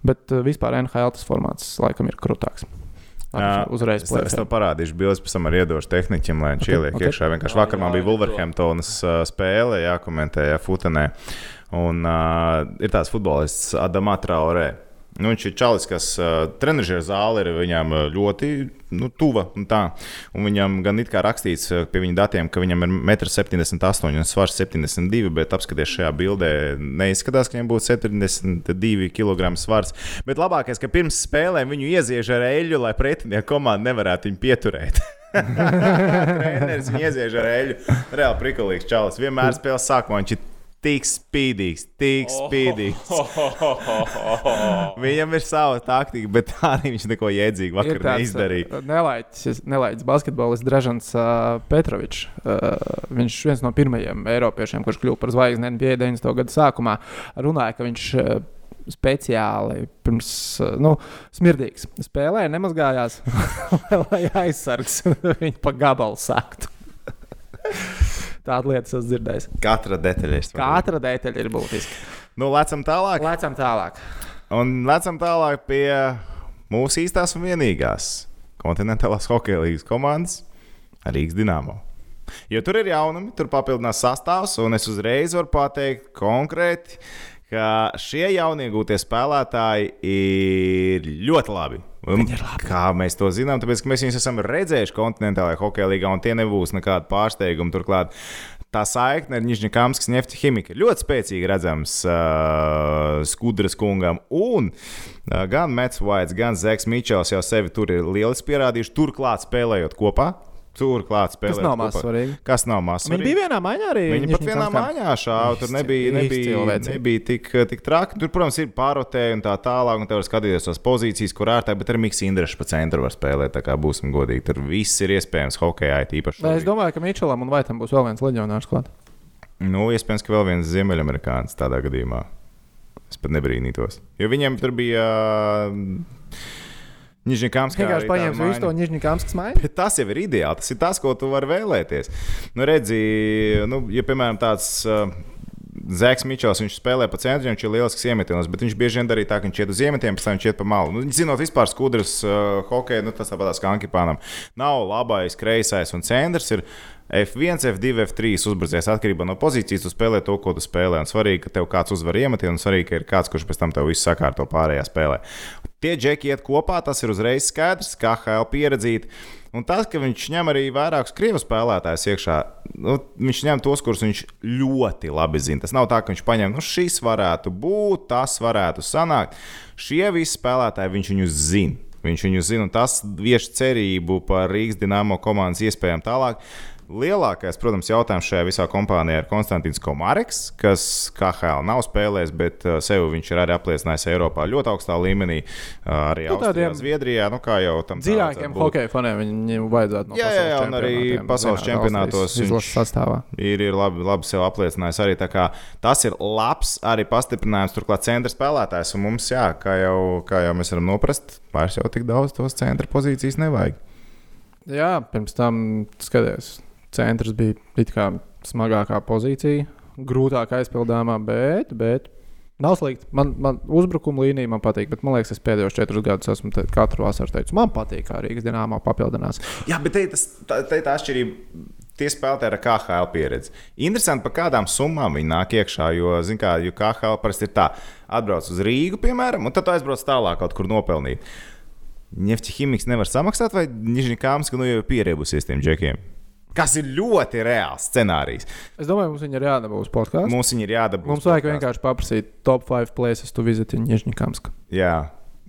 [SPEAKER 1] Bet uh, vispār NHL tas formāts laikam ir krūtāks.
[SPEAKER 2] Jā,
[SPEAKER 1] Uzreiz
[SPEAKER 2] tev- es tev parādīšu bildes, pēc tam arī iedošu tehniķim, lai viņš
[SPEAKER 1] Ok,
[SPEAKER 2] ieliek
[SPEAKER 1] ok.
[SPEAKER 2] iekšā. Vienkārši
[SPEAKER 3] Jā,
[SPEAKER 2] vakar man
[SPEAKER 3] jā,
[SPEAKER 2] bija
[SPEAKER 3] jā,
[SPEAKER 2] Wolverhamptonas uh, spēle, jākomentēja Futenē. Un uh, ir tāds futbolists Adamā Traorē. Nu, viņš ir čalis, kas uh, trenižera zāle ir viņam ļoti nu, tuva. Un tā. un viņam gan kā rakstīts pie viņa datiem, ka viņam ir 1,78 m un svars 72, bet apskaties šajā bildē, neizskatās, ka viņam būtu 72 kg svars. Bet labākais, ka pirms spēlēm viņu ieziež ar eļļu, lai pretinieku komanda nevarētu viņu pieturēt. Treneris viņu ieziež ar eļļu. Reāli prikalīgs čalis. Vienmēr spēlē sākumā viņš ir tik spīdīgs, tik spīdīgs. Viņam ir sava taktika, bet arī viņš neko jēdzīgu vakar neizdarīja.
[SPEAKER 1] Nelaiķis, nelaiķis basketbolists Drežants uh, Petrovičs. Uh, viņš viens no pirmajiem eiropiešiem, kurš kļuva par zvaigzni NBA 90. gada sākumā, runāja, ka viņš uh, speciāli pirms uh, nu, smirdīgs spēlēja, nemazgājās, lai aizsargs viņu pa gabalu saktu. Tāda lieta esmu dzirdējis.
[SPEAKER 2] Katra detaļa ir svarīga.
[SPEAKER 1] Katra detaļa ir būtiska.
[SPEAKER 2] Nu, lecam tālāk.
[SPEAKER 1] Lecam tālāk.
[SPEAKER 2] Un lecam tālāk pie mūsu īstās un vienīgās. kontinentālās hokeja līnijas komandas Rīgas Dienāmo. Jo tur ir jaunumi, tur papildinās sastāvs, un es uzreiz varu pateikt konkrēti, ka šie jauniegūtie spēlētāji ir ļoti labi. Un, kā mēs to zinām, tāpēc mēs viņus esam redzējuši kontinentālajā hokeja līgā, un tie nebūs nekādi pārsteigumi. Turklāt tā saikne ar Nižņakāmskas nefti ķīmiku ir ļoti spēcīgi redzams uh, Skudras kungam. Un uh, gan Mets Vaits, gan Zeks Mičels jau sevi tur ir lieliski pierādījuši, turklāt spēlējot kopā. Tur klāts spēlēt.
[SPEAKER 1] Tas nav maz svarīgi.
[SPEAKER 2] Kas nav maz
[SPEAKER 1] Viņi
[SPEAKER 2] svarīgi?
[SPEAKER 1] bija vienā maiņā arī.
[SPEAKER 2] Viņi pat vienā mājā šāva. Tur nebija, nebija, nebija tik, tik traki. Tur, protams, ir pārotēji un tā tālāk, un te var skatīties tās pozīcijas, kur ārtē, bet arī Mikls Indrišs pa centru var spēlēt. Tā kā būsim godīgi, tur viss ir iespējams hokejā, it īpaši.
[SPEAKER 1] Vai es domāju, ka Mičelam un Vaitam būs vēl viens leģionārs klāt.
[SPEAKER 2] Nu, iespējams, ka vēl viens ziemeļamerikānis tādā gadījumā. Es pat nebrīnītos. Jo viņiem tur bija. Nižņikāms, kā
[SPEAKER 1] Vienkārši paņēmis visu to Nižņikāmskas maiņu.
[SPEAKER 2] Bet tas jau ir ideāli. Tas ir tas, ko tu vari vēlēties. Nu, redzi, nu, ja piemēram tāds. Uh, Zeks Mičels, viņš spēlē pa centru, viņš ir lielisks iemetienos, bet viņš bieži vien darīja tā, ka viņš iet uz iemetiem, pēc tam viņš iet pa malu. Nu, zinot vispār skudras uh, hokeju, nu, tas tāpat kā Ankipānam. Nav labais, kreisais un centrs. Ir F1, F2, F3 uzbrucējs atkarībā no pozīcijas. Tu spēlē to, ko tu spēlē. Un svarīgi, ka tev kāds uzvar iemetienu, un svarīgi, ka ir kāds, kurš pēc tam tev visu sakārto pārējā spēlē. Tie džeki iet kopā, tas ir uzreiz skaidrs, kā HL pieredzīt. Un tas, ka viņš ņem arī vairākus krievu spēlētājus iekšā, nu, viņš ņem tos, kurus viņš ļoti labi zina. Tas nav tā, ka viņš paņem, nu, šis varētu būt, tas varētu sanākt. Šie visi spēlētāji viņš viņus zina. Viņš viņu zina, un tas vieš cerību par Rīgas dīnāmo komandas iespējām tālāk. Lielākais, protams, jautājums šajā visā kompānijā ir Konstants Komareks, kas KHL nav spēlējis, bet uh, sev viņš ir arī apliecinājis Eiropā ļoti augstā līmenī, uh, arī
[SPEAKER 1] Nu,
[SPEAKER 2] Austrijā,
[SPEAKER 1] tādiem
[SPEAKER 2] Zviedrijā. Nu, kā jau tam tā
[SPEAKER 1] Dziļākiem hokeja faniem viņam vajadzētu no
[SPEAKER 2] Jā, jā, jā, un arī pasaules čempionātos viņš-
[SPEAKER 1] sastāvā.
[SPEAKER 2] ir, ir labi, labi sev apliecinājis arī. tā kā Tas ir labs arī pastiprinājums, turklāt centra spēlētājs. Un mums, jā, kā jau, kā jau mēs varam noprast, vairs jau tik daudz tos centra pozīcijas nevajag.
[SPEAKER 1] Jā, pirms tam skaties, centrs bija it kā smagākā pozīcija, grūtāk aizpildāmā, bet, bet nav slikti. Man, man uzbrukuma līnija man patīk, bet man liekas, es pēdējos četrus gadus esmu te, katru vasaru teicis, man patīk, kā Rīgas dīnāmā papildinās.
[SPEAKER 2] Jā, bet te, ir tā, tā atšķirība. Tie spēlētāji ar KHL pieredzi. Interesanti, par kādām summām viņi nāk iekšā. Jo, zin kā, jo KHL parasti ir tā, atbrauc uz Rīgu, piemēram, un tad aizbrauc tālāk kaut kur nopelnīt. Nefti ķīmiks nevar samaksāt, vai Nižņikāms, ka nu jau ir pierēbusies tiem džekiem. Kas ir ļoti reāls scenārijs.
[SPEAKER 1] Es domāju, mums viņi ir jādabū uz podkāstu.
[SPEAKER 2] Mums viņi ir jādabū.
[SPEAKER 1] Mums vajag vienkārši paprasīt top 5 places to visit in Nižņikamsk.
[SPEAKER 2] Jā.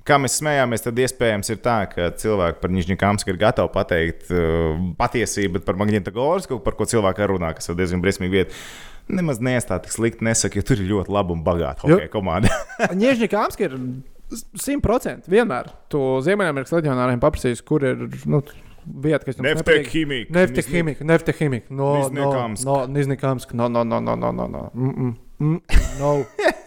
[SPEAKER 2] Kā mēs smējāmies, tad iespējams ir tā, ka cilvēki par Nižņikāmsku ir gatavi pateikt uh, patiesību, bet par Magnitogorska, par ko cilvēki runā, kas ir diezgan briesmīgi vieta. Nemaz neestā tik slikti nesaka, jo tur ir ļoti laba un bagāta hokeja komanda.
[SPEAKER 1] Nižņikamsk ir 100% vienmēr. Tu Ziemeļamerikas leģionāriem paprasīs, kur ir nu, vieta, kas jums
[SPEAKER 2] Nefte
[SPEAKER 1] nepatīk.
[SPEAKER 2] ķīmija.
[SPEAKER 1] Nefte ķīmija, nefte ķīmija. No, no,
[SPEAKER 2] Nizhnekamsk.
[SPEAKER 1] no, Nizhnekamsk. Mm no.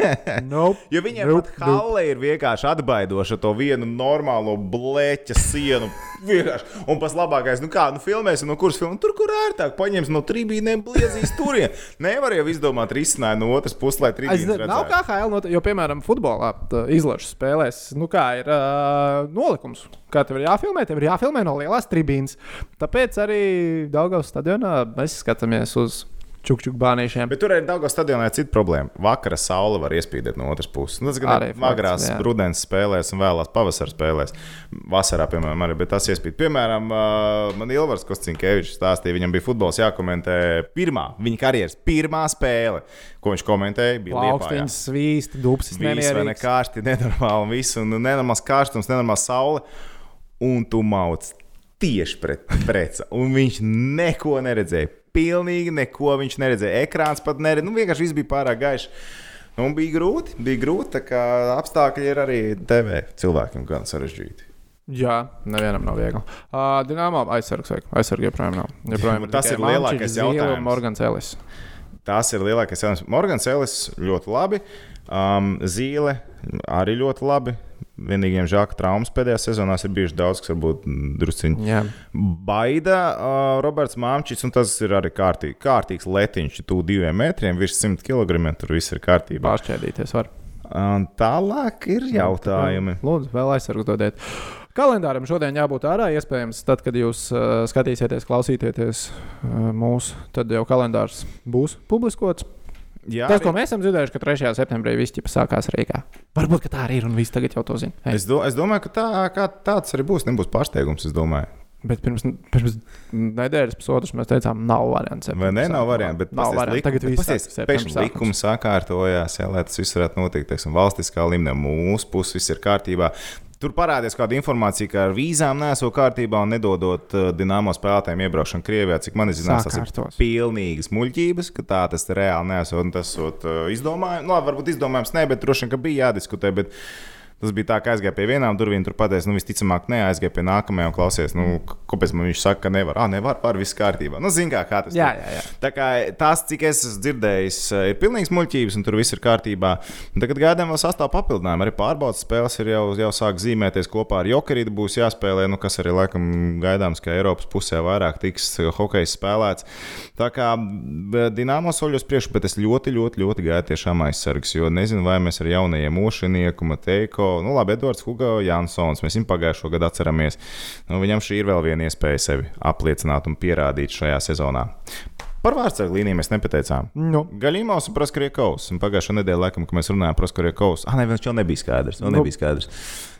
[SPEAKER 1] nope.
[SPEAKER 2] Jo viņiem
[SPEAKER 1] Nope,
[SPEAKER 2] pat halle ir vienkārši atbaidoša to vienu normālo blēķa sienu. Vienkārši. Un pats labākais, nu kā, nu filmēsim, no kuras filmas, tur, kur ērtāk, paņems no trījiem, bliezīs turien. Nevar jau izdomāt risinājumu no otras puses, lai
[SPEAKER 1] nezinu, nav kā not, jo, piemēram, futbolā izlaša spēlēs, nu kā ir uh, nolikums. Kā tev ir jāfilmē, tev ir jāfilmē no lielās tribīnas. Tāpēc arī Daugavas stadionā mēs skatāmies uz čukčuk bānīšiem.
[SPEAKER 2] Bet tur ir daudz stadionā cita problēma. Vakara saule var iespīdēt no otras puses. Nu, tas gan
[SPEAKER 1] Arī
[SPEAKER 2] agrās rudens spēlēs un vēlās pavasara spēlēs. Vasarā, piemēram, arī tas iespīd. Piemēram, man Ilvars Kostinkevičs stāstīja, viņam bija futbols jākomentē pirmā, viņa karjeras pirmā spēle, ko viņš komentēja. Bija Liepājā.
[SPEAKER 1] Augstiņas, svīsti, dubsis,
[SPEAKER 2] vai ne
[SPEAKER 1] nemierīgs.
[SPEAKER 2] kārsti, nenormāli, viss, un nenormāls karstums, nenormāls saule, un tu mauc tieši pret preci. Un viņš neko neredzēja. Pilnīgi neko viņš neredzēja. Ekrāns pat neredzēja. Nu, vienkārši viss bija pārāk gaišs. Nu, bija grūti, bija grūti. Apstākļi ir arī TV cilvēkiem gan sarežģīti.
[SPEAKER 1] Jā, nevienam nav viegli. Uh, Dienāmā aizsargs vajag. Aizsargi joprojām nav. Joprojām
[SPEAKER 2] tas ir lielākais jautājums.
[SPEAKER 1] Morgans Ellis.
[SPEAKER 2] Tas ir lielākais jautājums. Morgans Ellis ļoti labi. Um, Zīle arī ļoti labi. Vienīgiem žēl, ka traumas pēdējā sezonā ir bijušas daudz, kas varbūt drusciņi
[SPEAKER 1] Jā.
[SPEAKER 2] Baida, uh, Roberts Māmčits, un tas ir arī kārtīgi, kārtīgs letiņš, tuvu diviem metriem, virs 100 kg. Tur viss ir kārtībā.
[SPEAKER 1] Pāršķēdīties var.
[SPEAKER 2] Un tālāk ir jautājumi.
[SPEAKER 1] Lūdzu, vēl aizsargu dodiet. Kalendāram šodien jābūt ārā. Iespējams, tad, kad jūs uh, skatīsieties, klausīsieties uh, mūsu, tad jau kalendārs būs publiskots.
[SPEAKER 2] Jā,
[SPEAKER 1] Tas, ko mēs esam dzirdējuši, ka 3. septembrī viss ķipa sākās Rīgā. Varbūt ka tā arī ir un viss tagad jau to zina. Hey.
[SPEAKER 2] Es, do, es domāju, ka tā, tāds arī būs. Nebūs pārsteigums, es domāju.
[SPEAKER 1] Bet pirms, pirms nedēļas, pusotras mēs teicām, nav variants.
[SPEAKER 2] Vai ne? Nav variants. Bet
[SPEAKER 1] nav variants. Tagad viss ir
[SPEAKER 2] pēkšņi likums sakārtojās, jā, lai tas viss varētu notikt. Teiksim, valstiskā līmenī mūsu puses viss ir kārtībā. Tur parādījās kāda informācija, ka ar vīzām nesot kārtībā un nedodot uh, dīnāmo spēlētājiem iebraukšanu Krievijā. Cik man zinās, tas ir pilnīgas muļķības, ka tā tas reāli nesot un tas esot uh, izdomājums. Nu, varbūt izdomājums ne, bet droši vien, ka bija jādiskutē. Bet Tas bija tā, ka aizgāja pie vienām durvīm, tur pateica, nu, visticamāk, neaizgāja pie nākamajām un klausies, nu, kāpēc man viņš saka, ka nevar. Ah, nevar, pār viss kārtībā. Nu, zin kā, kā tas
[SPEAKER 1] jā, jā, jā.
[SPEAKER 2] Tā kā tas, cik es esmu dzirdējis, ir pilnīgs muļķības, un tur viss ir kārtībā. Un tagad gaidām vēl sastāvā papildinājumu. Arī pārbaudas spēles ir jau, jau sāk zīmēties kopā ar Jokerīdu. Būs jāspēlē, nu, kas arī laikam gaidāms, ka Eiropas pusē vairāk tiks hokejs spēlēts. Tā kā Dienāmo soļos priekšu, bet es ļoti, ļoti, ļoti gaidu tiešām aizsargs, jo nezinu, vai mēs ar jaunajiem Ošinieku, Mateiko nu, labi, Edvards Hugo Jansons, mēs viņu pagājušo gadu atceramies. Nu, viņam šī ir vēl viena iespēja sevi apliecināt un pierādīt šajā sezonā. Par vārdsargu līniju mēs nepateicām.
[SPEAKER 1] Nu.
[SPEAKER 2] Gaļīmos un Praskariekovs. Pagājušā nedēļa, laikam, kad mēs runājām par Praskariekovs, ah, ne, viņš jau nebija skaidrs. Nu, nebija skaidrs.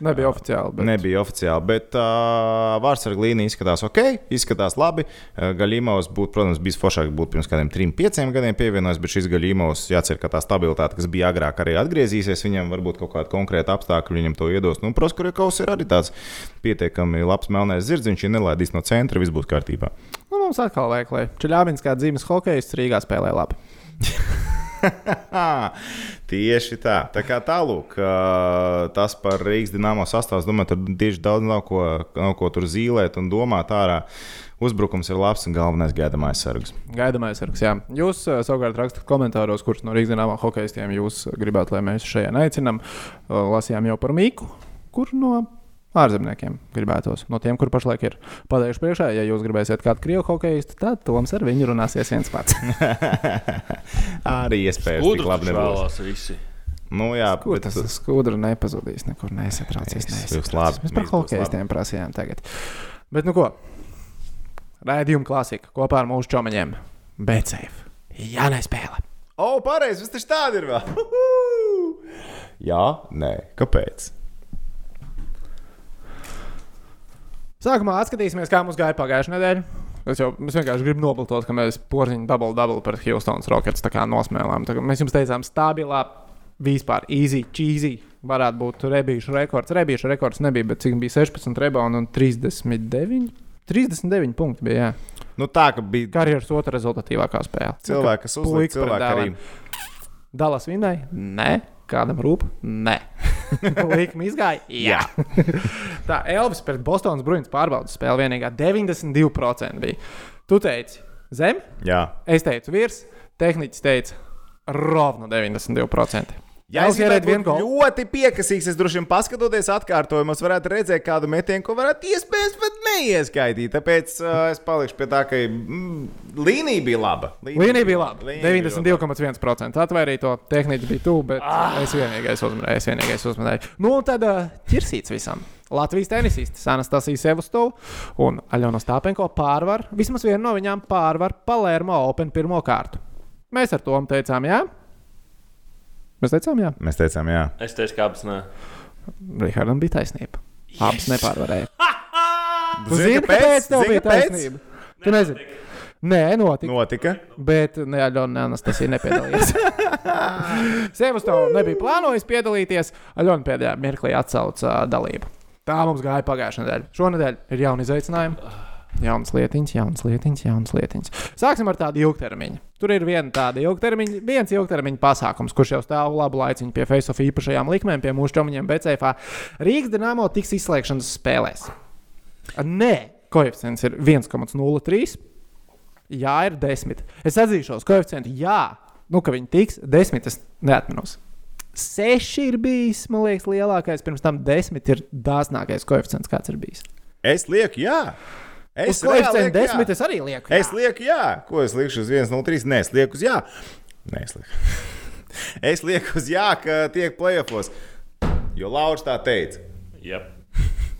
[SPEAKER 1] Nebija oficiāli. Bet...
[SPEAKER 2] Nebija oficiāli, bet uh, vārdsargu līnija izskatās ok, izskatās labi. Uh, Gaļīmos būtu, protams, bijis foršāk būt pirms kādiem trim, pieciem gadiem pievienojis, bet šis Gaļīmos jācer, ka tā stabilitāte, kas bija agrāk, arī atgriezīsies. Viņam varbūt kaut kāda konkrēta apstākļa viņam to iedos. Nu, Praskariekovs ir arī tāds pietiekami labs melnais zirds, viņš ir nelaidīs no centra, viss būs kārtībā.
[SPEAKER 1] Nu, mums atkal vajag, lai Čeļāvins kā dzīves hokejs Rīgā spēlē labi.
[SPEAKER 2] Tieši tā. Tā kā tālāk, tas par Rīgas dīnāmo sastāvdu, domāju, tur tieši daudz nav ko, nav ko tur zīmēt un domāt ārā. Uzbrukums ir labs un galvenais gaidāmais sargs.
[SPEAKER 1] Gaidāmais sargs, jā. Jūs savukārt rakstat komentāros, kurš no Rīgas dīnāmā hokeistiem jūs gribētu, lai mēs šajā aicinām. Lasījām jau par Mīku, kur no ārzemniekiem gribētos. No tiem, kur pašlaik ir pateikšu priekšā, ja jūs gribēsiet kādu krievu hokeistu, tad Toms ar viņu runāsies viens pats.
[SPEAKER 2] Arī iespējams, ka labi
[SPEAKER 3] nebūs. Visi.
[SPEAKER 2] Nu, jā,
[SPEAKER 1] Kur bet... tas skudra nepazudīs, nekur nesatraucies.
[SPEAKER 2] nesatraucies.
[SPEAKER 1] Mēs par hokeistiem prasījām tagad. Bet nu ko? Raidījuma klasika kopā ar mūsu čomaņiem. Becēv. Jā, nespēlē.
[SPEAKER 2] O, pareizi, tas taču tādi ir vēl. jā, nē, kāpēc?
[SPEAKER 1] Sākumā atskatīsimies, kā mums gāja pagājušajā nedēļā. Es jau es vienkārši gribu nobalstot, ka mēs porziņu double double par Houstonas Rockets nosmēlām. Tā, mēs jums teicām, stabilā, vispār easy, cheesy. Varētu būt rebīšu rekords. Rebīšu rekords nebija, bet cik bija 16 rebounds un 39? 39 punkti bija. Jā.
[SPEAKER 2] Nu, tā bija
[SPEAKER 1] karjeras otrā rezultatīvākā spēle.
[SPEAKER 2] Cilvēki, kas uzlika, cilvēki arī.
[SPEAKER 1] Dalas vinnēja? Nē. Kādam rūp? Nē. Līkuma izgāja? Jā. tā Elvis pret Bostonas Bruņas pārbaudas spēle vienīgā 92% bija. Tu teici zem?
[SPEAKER 2] Jā.
[SPEAKER 1] Es teicu virs, tehniķis teica rovnu 92%.
[SPEAKER 2] Ja es gribētu būt ļoti piekasīgs, es droši vien paskatoties atkārtojumos, varētu redzēt kādu metienu, ko varētu iespējams pat neieskaitīt. Tāpēc uh, es palikšu pie tā, ka mm, līnija bija laba.
[SPEAKER 1] Līnija, līnija bija laba. 92,1%. Atvairīja to tehniski bija tuvu, bet ah. es vienīgais uzmanēju. Es vienīgais uzmanēju. Nu, tad uh, ķirsīts visam. Latvijas tenisists Anastasija Sevustovs un Aļona Stāpenko pārvar, vismaz vienu no viņām pārvar Palermo Open pirmo kārtu. Mēs ar to teicām, jā. Ja? Mēs teicām, jā.
[SPEAKER 2] Mēs teicām, jā.
[SPEAKER 3] Es teicu, ka abas nē.
[SPEAKER 1] Rihardam bija taisnība. Yes. Abas nepārvarēja. Tu zini, kāpēc tev bija taisnība? Tu nezini. Nē, notika.
[SPEAKER 2] Notika.
[SPEAKER 1] Bet ne, Aļona Anastasija nepiedalījās. Sievas to nebija plānojis piedalīties. Aļona pēdējā mirklī atsauca dalību. Tā mums gāja pagājušā nedēļa. Šonadēļ ir jauni izaicinājumi. Jaunas lietiņas, jaunas lietiņas, jaunas lietiņas. Sāksim ar tādu ilgtermiņu. Tur ir viena tāda ilgtermiņa, viens ilgtermiņa pasākums, kurš jau stāv labu laiciņu pie Facebook īpašajām likmēm, pie mūsu čomiņiem BCF. Rīgas dīnāmo tiks izslēgšanas spēlēs. Nē, koeficients ir 1,03. Jā, ir 10. Es atzīšos, koeficienti, jā, nu, ka viņi tiks 10. Es neatminos. Seši ir bijis, man liekas, lielākais. Pirms tam desmit ir dāsnākais koeficients, kāds ir bijis.
[SPEAKER 2] Es lieku, jā.
[SPEAKER 1] Es koeficientu desmit, es arī lieku.
[SPEAKER 2] Jā. Es lieku, jā. Ko es lieku uz 1,03? Nē, es lieku uz jā. Nē, es lieku. es lieku uz jā, ka tiek plēsofos. Jo Lauris tā teica.
[SPEAKER 3] Yep.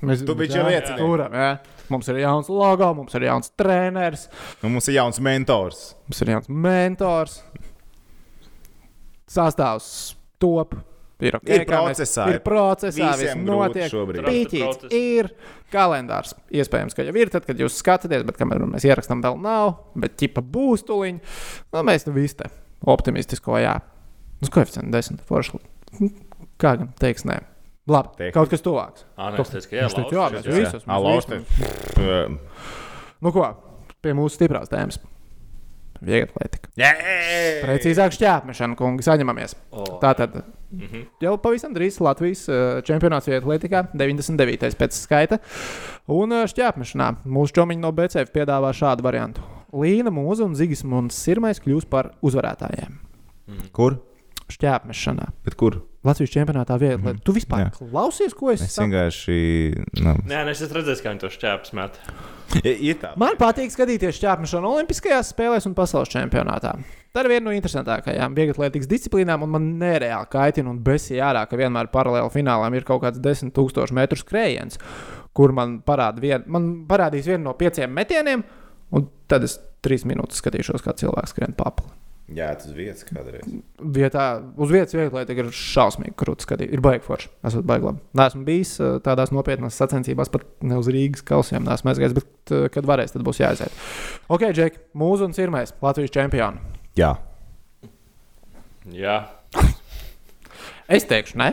[SPEAKER 1] Mēs
[SPEAKER 2] liecinieks.
[SPEAKER 1] turam, jā. Mums ir jauns logo, mums ir jauns treneris,
[SPEAKER 2] Un mums ir jauns mentors.
[SPEAKER 1] mums ir jauns mentors. Sastāvs top. Ir, okay,
[SPEAKER 2] Ir
[SPEAKER 1] kā mēs-
[SPEAKER 2] procesā,
[SPEAKER 1] Ir procesā, viss notiek.
[SPEAKER 2] šobrīd.
[SPEAKER 1] Pīķīts
[SPEAKER 3] Process.
[SPEAKER 1] ir kalendārs. Iespējams, ka jau ir tad, kad jūs skatāties, bet kamēr mēs ierakstām, vēl nav. Bet ķipa būs tuliņi. Nu, mēs nu visi te optimistisko, jā. Uz koeficientu desmit. Forši. Kā gan teiks, nē. Labi,
[SPEAKER 2] Tehnika.
[SPEAKER 1] kaut kas tuvāks.
[SPEAKER 3] Ā, nē, es teicu, ka jā,
[SPEAKER 1] Viņš teica, jā, mēs visus.
[SPEAKER 2] Ā,
[SPEAKER 1] mēs
[SPEAKER 2] te-
[SPEAKER 1] Nu ko, pie mūsu stiprās tēmas. Vieglatlētika.
[SPEAKER 2] Jē!
[SPEAKER 1] Precīzāk, šķēpmešana, kungi, saņemamies.
[SPEAKER 3] O,
[SPEAKER 1] Tātad
[SPEAKER 3] mhm.
[SPEAKER 1] jau pavisam drīz Latvijas eh, čempionāts vieglatlētikā, 99. pēc skaita. Un eh, šķēpmešanā mūsu čomiņi no BCF piedāvā šādu variantu. Līna Mūza un Zigis Muns Sirmais kļūs par uzvarētājiem.
[SPEAKER 2] Kur?
[SPEAKER 1] Šķēpmešanā.
[SPEAKER 2] Bet kur?
[SPEAKER 1] Latvijas čempionātā vieglatlētikā. Tu vispār
[SPEAKER 2] Jā.
[SPEAKER 1] klausies, ko es
[SPEAKER 2] Es
[SPEAKER 1] saku?
[SPEAKER 2] vienkārši. Nu,
[SPEAKER 3] Nē, es esmu redzējis, kā viņi to šķēpes met.
[SPEAKER 1] Man patīk skatīties šķērsmešanu Olimpiskajās spēlēs un pasaules čempionātā. Tā ir viena no interesantākajām vieglatlētikas disciplīnām, un man nereāli kaitina un besīja ārā, ka vienmēr paralēli finālām ir kaut kāds 10,000 metru skrējiens, kur man, parāda vien, man parādīs vienu no pieciem metieniem, un tad es trīs minūtes skatīšos, kā cilvēks skrien papli.
[SPEAKER 2] Jā, tas vietas kādreiz.
[SPEAKER 1] Vietā, uz vietas vieglatlētika ir šausmīgi krūti skatīt. Ir baigi forši. Esmu labi. Nesmu bijis eh, tādās nopietnās sacensībās, pat ne uz Rīgas kausiem, nesmu aizgājis, bet, eh, kad varēs, tad būs jāaiziet. Ok, Džek, mūsu un sirmais Latvijas čempions.
[SPEAKER 2] Jā.
[SPEAKER 3] Jā,
[SPEAKER 1] Es teikšu, ne.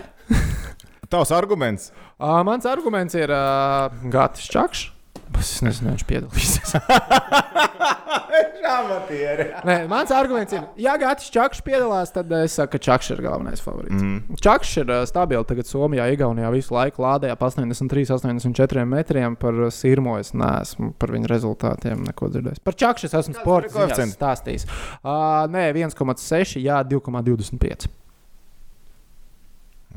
[SPEAKER 2] Tavs arguments.
[SPEAKER 1] Uh, mans arguments ir uh, Gatis Čakšs. Es nezinu, viņš piedalīsies.
[SPEAKER 2] Amatieri.
[SPEAKER 1] Nē, mans arguments ir, ja Gatis Čakšs piedalās, tad es saku, ka Čakšs ir galvenais favorīts. Mm. Čakšs ir uh, stabils tagad Somijā, Igaunijā visu laiku lādējā pa 83, 84 metriem par uh, sirmo. Es neesmu par viņu rezultātiem neko dzirdējis. Par Čakšu es esmu
[SPEAKER 2] koeficients?
[SPEAKER 1] stāstījis. Uh, nē, 1,6, jā, 2,25.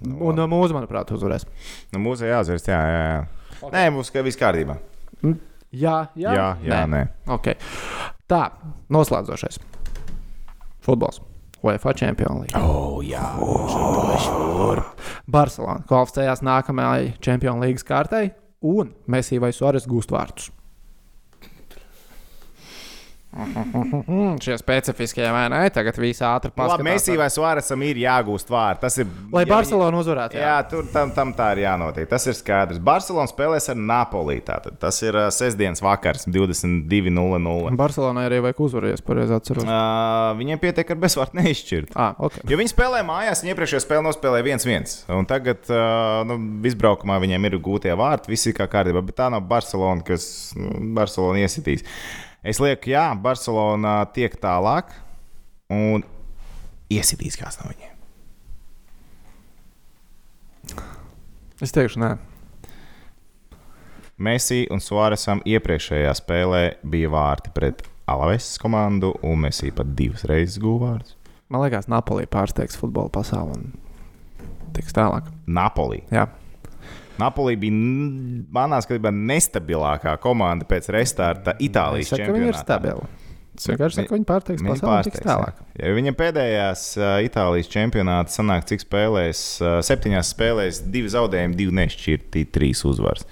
[SPEAKER 1] Un uh, mūzu, manuprāt, uzvarēs.
[SPEAKER 2] Nu, mūsu jāzvērs, jā, jā. jā. Okay. Nē, mums viss kārtībā.
[SPEAKER 1] Jā, jā,
[SPEAKER 2] Jā, jā, nē.
[SPEAKER 1] Okay. Tā, noslēdzošais. Futbols. UEFA Champions League.
[SPEAKER 2] Oh, jā.
[SPEAKER 1] Barcelona kvalificējās nākamajai Champions League kārtai, un Messi vai Suarez gūst vārtus. Šie specifiskie vai ne? Tagad viss ātri paskatās.
[SPEAKER 2] Mēsī vai Suāresam ir jāgūst vārds. Tas ir.
[SPEAKER 1] Lai
[SPEAKER 2] ja
[SPEAKER 1] Barcelona uzvarētu.
[SPEAKER 2] Jā, tur tam, tam tā ir jānotiek. Tas ir skaidrs. Barcelona spēlēs ar Napoli. Tātad. Tas ir uh, sestdienas vakars, 22.00.
[SPEAKER 1] Barcelonai arī vajag uzvarēt, pareizi atceros.
[SPEAKER 2] Uh, viņiem pietiek ar bezvārdu neizšķirt.
[SPEAKER 1] Ah, okay.
[SPEAKER 2] Jo viņi spēlē mājās, viņi iepriekšējā spēlē nospēlēja 1-1. Un tagad uh, nu, izbraukumā viņiem ir gūtie vārti, viss ir kā kārtībā. Bet tā nav Barcelona, kas nu, Barcelona iesitīs. Es lieku, jā, Barcelona tiek tālāk un iesitīs kāds no viņiem.
[SPEAKER 1] Es teikšu, nē.
[SPEAKER 2] Messi un Suāresam iepriekšējā spēlē bija vārti pret Alaves komandu, un Messi pat divas reizes guva vārdus.
[SPEAKER 1] Man liekas, Napoli pārsteigs futbola pasauli un tiks tālāk.
[SPEAKER 2] Napoli.
[SPEAKER 1] Jā.
[SPEAKER 2] Napoli bija manā skatījumā nestabilākā komanda pēc restarta Itālijas
[SPEAKER 1] Es saku, ka viņi ir
[SPEAKER 2] čempionātā.
[SPEAKER 1] stabili. Vienkārši saku, ka viņi pārsteigs
[SPEAKER 2] Viņi
[SPEAKER 1] pasauli tiks tālāk.
[SPEAKER 2] Ja viņam pēdējās uh, Itālijas čempionāta sanāk, cik spēlēs, uh, septiņās spēlēs, divi zaudējumi, divi nešķirti, trīs uzvaras.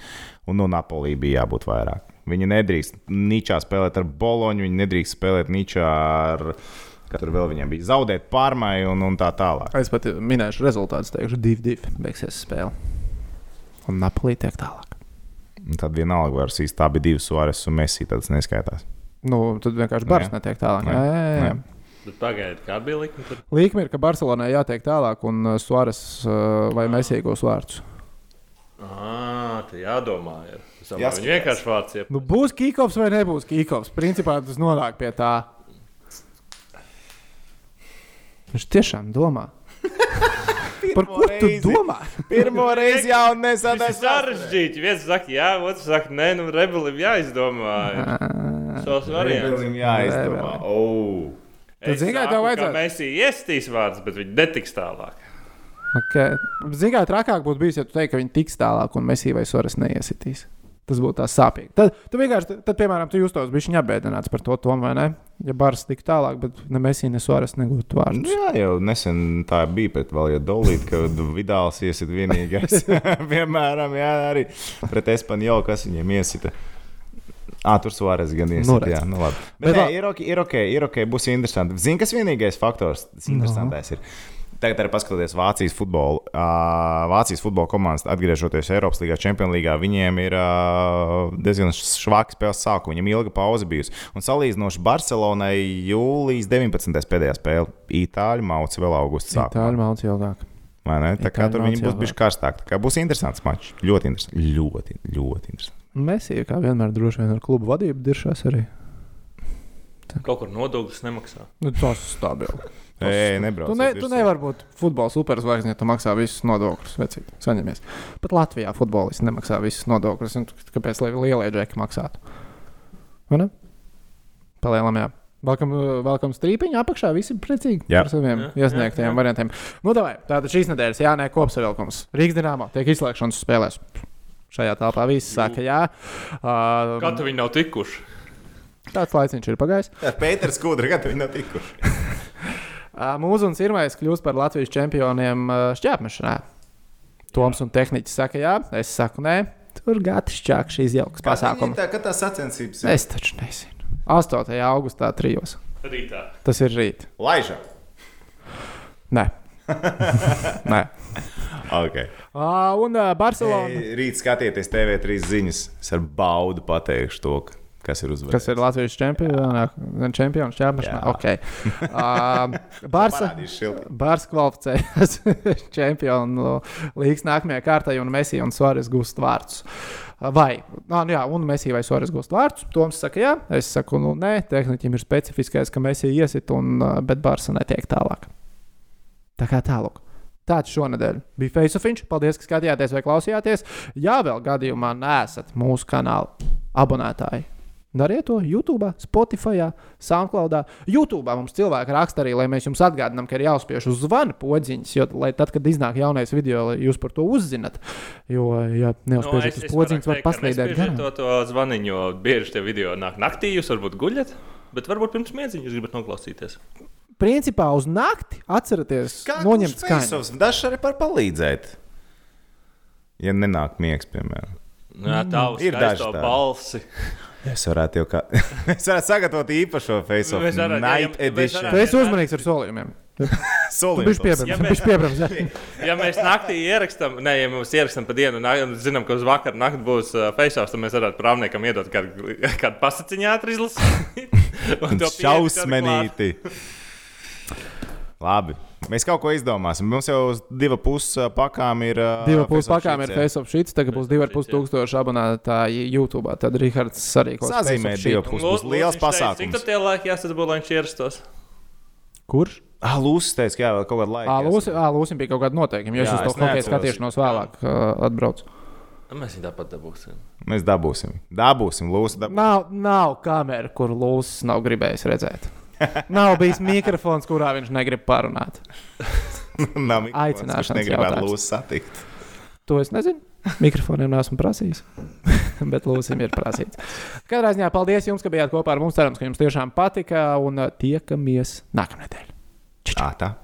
[SPEAKER 2] Un no Napolī bija jābūt vairāk. Viņi nedrīkst ničā spēlēt ar Boloņu, viņi nedrīkst spēlēt ničā ar. Kā tur vēl viņam bija zaudēt pārmai un, un tā tālāk.
[SPEAKER 1] Es pat minēšu rezultātus, teikšu, 2-2 beigsies spēle. Un Napoli tiek tālāk.
[SPEAKER 2] Un tad vienalga var sīst, tā bija divi Suāres un Messi, tas neskaitās.
[SPEAKER 1] Nu, tad vienkārši Bars
[SPEAKER 2] Nē.
[SPEAKER 1] netiek tālāk.
[SPEAKER 2] Nē.
[SPEAKER 1] Jā, jā, jā.
[SPEAKER 2] Nē.
[SPEAKER 3] bet pagaidiet, kāda bija likme tur?
[SPEAKER 1] Līkme ir, ka Barcelonai jātiek tālāk, un uh, Suāres uh, vai Messi iegūs vārdus.
[SPEAKER 3] Ah, tā jādomā. Ir.
[SPEAKER 2] Jāskatās.
[SPEAKER 3] viņi vienkārši vārds iep.
[SPEAKER 1] Nu, būs kīkops vai nebūs kīkops. Principā tas nonāk pie tā. Viņš tiešām domā. Par ko tu
[SPEAKER 2] reizi.
[SPEAKER 1] domā?
[SPEAKER 2] Pirmo reizi jau
[SPEAKER 3] Tas ir
[SPEAKER 2] nesadēs.
[SPEAKER 3] sarežģīti. Viens saka, jā, otrs saka, nē, nu, rebelim jāizdomā. Šos variantus.
[SPEAKER 2] Rebelim jāizdomā. Oh.
[SPEAKER 1] Tad, kā tev vajadzētu?
[SPEAKER 3] Mēs iestīs vārdus, bet viņi netiks tālāk.
[SPEAKER 1] Okay. Zinām, kā trakāk būtu bijis, ja tu teiktu, ka viņi tiks tālāk, un Messi vai Suāres neiesitīs. Tas būtu tā sāpīgi. Tad, tu vienkārši, tad, piemēram, tu justos bišķiņā apbēdināts par to, Tom, vai ne? Ja bars tik tālāk, bet ne Messi, ne Suāres negūtu vārdus.
[SPEAKER 2] Jā, jau nesen tā bija pret vēl, ja dolīt, ka Vidāls iesit vienīgais. Piemēram, jā, arī pret Espanjolu, kas viņiem iesita. Ah, tur Suāres gan iesit.
[SPEAKER 1] Nu,
[SPEAKER 2] jā, nu labi.
[SPEAKER 1] Bet
[SPEAKER 2] Bet, nē, ir, ok, ir ok, ir ok, būs interesanti. Zini, kas vienīgais faktors, tas interesantais ir. Tagad arī paskatoties Vācijas futbolu. Uh, Vācijas futbola komandas, atgriežoties Eiropas līnijā, Champions League, viņiem ir uh, diezgan švaki spēles sākums. Viņam ilga pauze bijusi. Un salīdzinoši Barcelonai jūlijas 19. pēdējā spēle. Itāļu mauca vēl augustā
[SPEAKER 1] Tā ir malts ilgāk.
[SPEAKER 2] Vai ne? Tā kā
[SPEAKER 1] Itāļu
[SPEAKER 2] tur viņi būs
[SPEAKER 1] jau
[SPEAKER 2] bijuši karstāk. Tā kā būs interesants mačs. Ļoti interesants. Ļoti, ļoti interesants.
[SPEAKER 1] Messi, kā vienmēr, droši vien ar klubu vadību diršās arī.
[SPEAKER 3] Kaut kur nodokļus nemaksā.
[SPEAKER 1] Nu, tas ir stabili.
[SPEAKER 2] Ej, nebrauc.
[SPEAKER 1] Tu, ne, tu nevari būt futbola superzvaigznes, ja tu maksā visus nodokļus. Vecīt, saņemies. Pat Latvijā futbolisti nemaksā visus nodokļus. un Kāpēc lai lielie džeki maksātu? Vai ne? Palielam, jā. Velkam, velkam strīpiņu apakšā, visi ir priecīgi
[SPEAKER 2] Jā.
[SPEAKER 1] par saviem
[SPEAKER 3] Jā,
[SPEAKER 1] iesniegtajiem
[SPEAKER 3] jā, jā.
[SPEAKER 1] variantiem. Nu, davai, tātad šīs nedēļas jānē kopsavilkums. Rīgas dīnāmā tiek izslēgšanas spēlēs. Šajā telpā viss saka, jā. Uh,
[SPEAKER 3] Kā tu viņi nav tikuši?
[SPEAKER 1] tāds laiciņš ir pagājis.
[SPEAKER 2] Pēters Kudra, kad viņi nav tikuši.
[SPEAKER 1] Mūsu un Sirmais kļūst par Latvijas čempioniem šķērsmešanā. Toms un tehniķis saka, jā, es saku, nē, tur gatavi šķāk šīs jaukas pasākums.
[SPEAKER 2] Tā kā tā sacensības ir.
[SPEAKER 1] Es taču nezinu. 8. augustā trijos.
[SPEAKER 3] Rītā.
[SPEAKER 1] Tas ir rīt.
[SPEAKER 2] Laiža.
[SPEAKER 1] Nē. Nē.
[SPEAKER 2] Okay.
[SPEAKER 1] Uh, un uh, Barcelona.
[SPEAKER 2] Ei, Rīt skatieties TV3 ziņas. Es ar baudu pateikšu to, ka- kas ir uzvarējis.
[SPEAKER 1] Kas ir Latvijas čempions? Čempions.
[SPEAKER 2] Jā.
[SPEAKER 1] Okay. Uh. Bārs kvalificējas čempionu līgas nākamajā kārtā, un Mēsija un Suāres gūst vārdus. Vai, nā, nu jā, un Mēsija vai Suāres gūst vārdus. Toms saka, jā, es saku, nu nē, tehniķim ir specifiskais, ka Mēsija iesit, un, bet Bārsa netiek tālāk. Tā kā tālāk. Tāds šonadēļ bija Faceofiņš. Paldies, ka skatījāties vai klausījāties. Ja vēl gadījumā neesat mūsu kanāla abonētāji, dariet to YouTube, Spotify, SoundCloud. YouTube mums cilvēki raksta arī, lai mēs jums atgādinām, ka ir jāuzspiež uz zvana podziņas, jo lai tad, kad iznāk jaunais video, lai jūs par to uzzinat. Jo, ja neuzspiežat uz podziņas, var paslīdēt
[SPEAKER 3] garām.
[SPEAKER 1] garām.
[SPEAKER 3] To, to zvaniņu, jo bieži tie video nāk naktī, jūs varbūt guļat, bet varbūt pirms miedziņa jūs gribat noklausīties.
[SPEAKER 1] Principā uz nakti atcerieties, noņemt skaņu.
[SPEAKER 2] Dažs arī par palīdzēt. Ja nenāk miegs, piemēram.
[SPEAKER 3] Nu, Jā, tā
[SPEAKER 2] Ir
[SPEAKER 3] ir
[SPEAKER 2] tādi.
[SPEAKER 3] balsi.
[SPEAKER 2] Es varētu jau kā. es varētu sagatavot īpašo face
[SPEAKER 3] varētu, jā,
[SPEAKER 2] night
[SPEAKER 3] ja-
[SPEAKER 2] edition.
[SPEAKER 1] Tu esi uzmanīgs ar solījumiem.
[SPEAKER 2] Solījums.
[SPEAKER 3] Ja mēs-
[SPEAKER 1] pieprasa.
[SPEAKER 3] Ja mēs naktī ierakstām, ne, ja mēs ierakstām pa dienu, un zinām, ka uz vakaru nakti būs uh, face-offs, tad mēs varētu prāvniekam iedot kādu, kādu pasakiņu ātri izlasīt.
[SPEAKER 2] Šausmenīti. Labi. Mēs kaut ko izdomāsim. Mums jau uz divu pusi pakām ir.
[SPEAKER 1] Divu pusi pakām ir. Facebook šīts, tagad būs divi ar pus tūkstoši abonētāji YouTube. Tad Rihards arī kaut
[SPEAKER 2] Sazīmē divu pusi. Būs liels
[SPEAKER 3] teica, Cik
[SPEAKER 2] pasākums.
[SPEAKER 3] tur tie laiki jāsadz, lai viņš ierastos?
[SPEAKER 1] Kurš?
[SPEAKER 2] Ah, Lūsis teica, ka jā, vēl kaut kāda laika.
[SPEAKER 1] Ā, Lūsim, bija kaut kāda noteikuma, jo es uz to hokeja skatīšanos vēlāk atbraucu.
[SPEAKER 3] Nu, Mēs viņu tāpat dabūsim.
[SPEAKER 2] Mēs dabūsim. Dabūsim, Lūsis.
[SPEAKER 1] Nav, nav kamera, kur Lūsis nav gribējis redzēt. Nav bijis mikrofons, kurā viņš negrib parunāt.
[SPEAKER 2] Nav mikrofons,
[SPEAKER 1] Aicināšanas
[SPEAKER 2] kurš negribētu. Lūsis satikt.
[SPEAKER 1] To es nezinu. Mikrofoniem neesmu prasījis. Bet Lūsim ir prasīts. Katrā ziņā paldies jums, ka bijāt kopā ar mums. Cerams, ka jums tiešām patika un tiekamies nākamnedēļ.
[SPEAKER 2] Tā.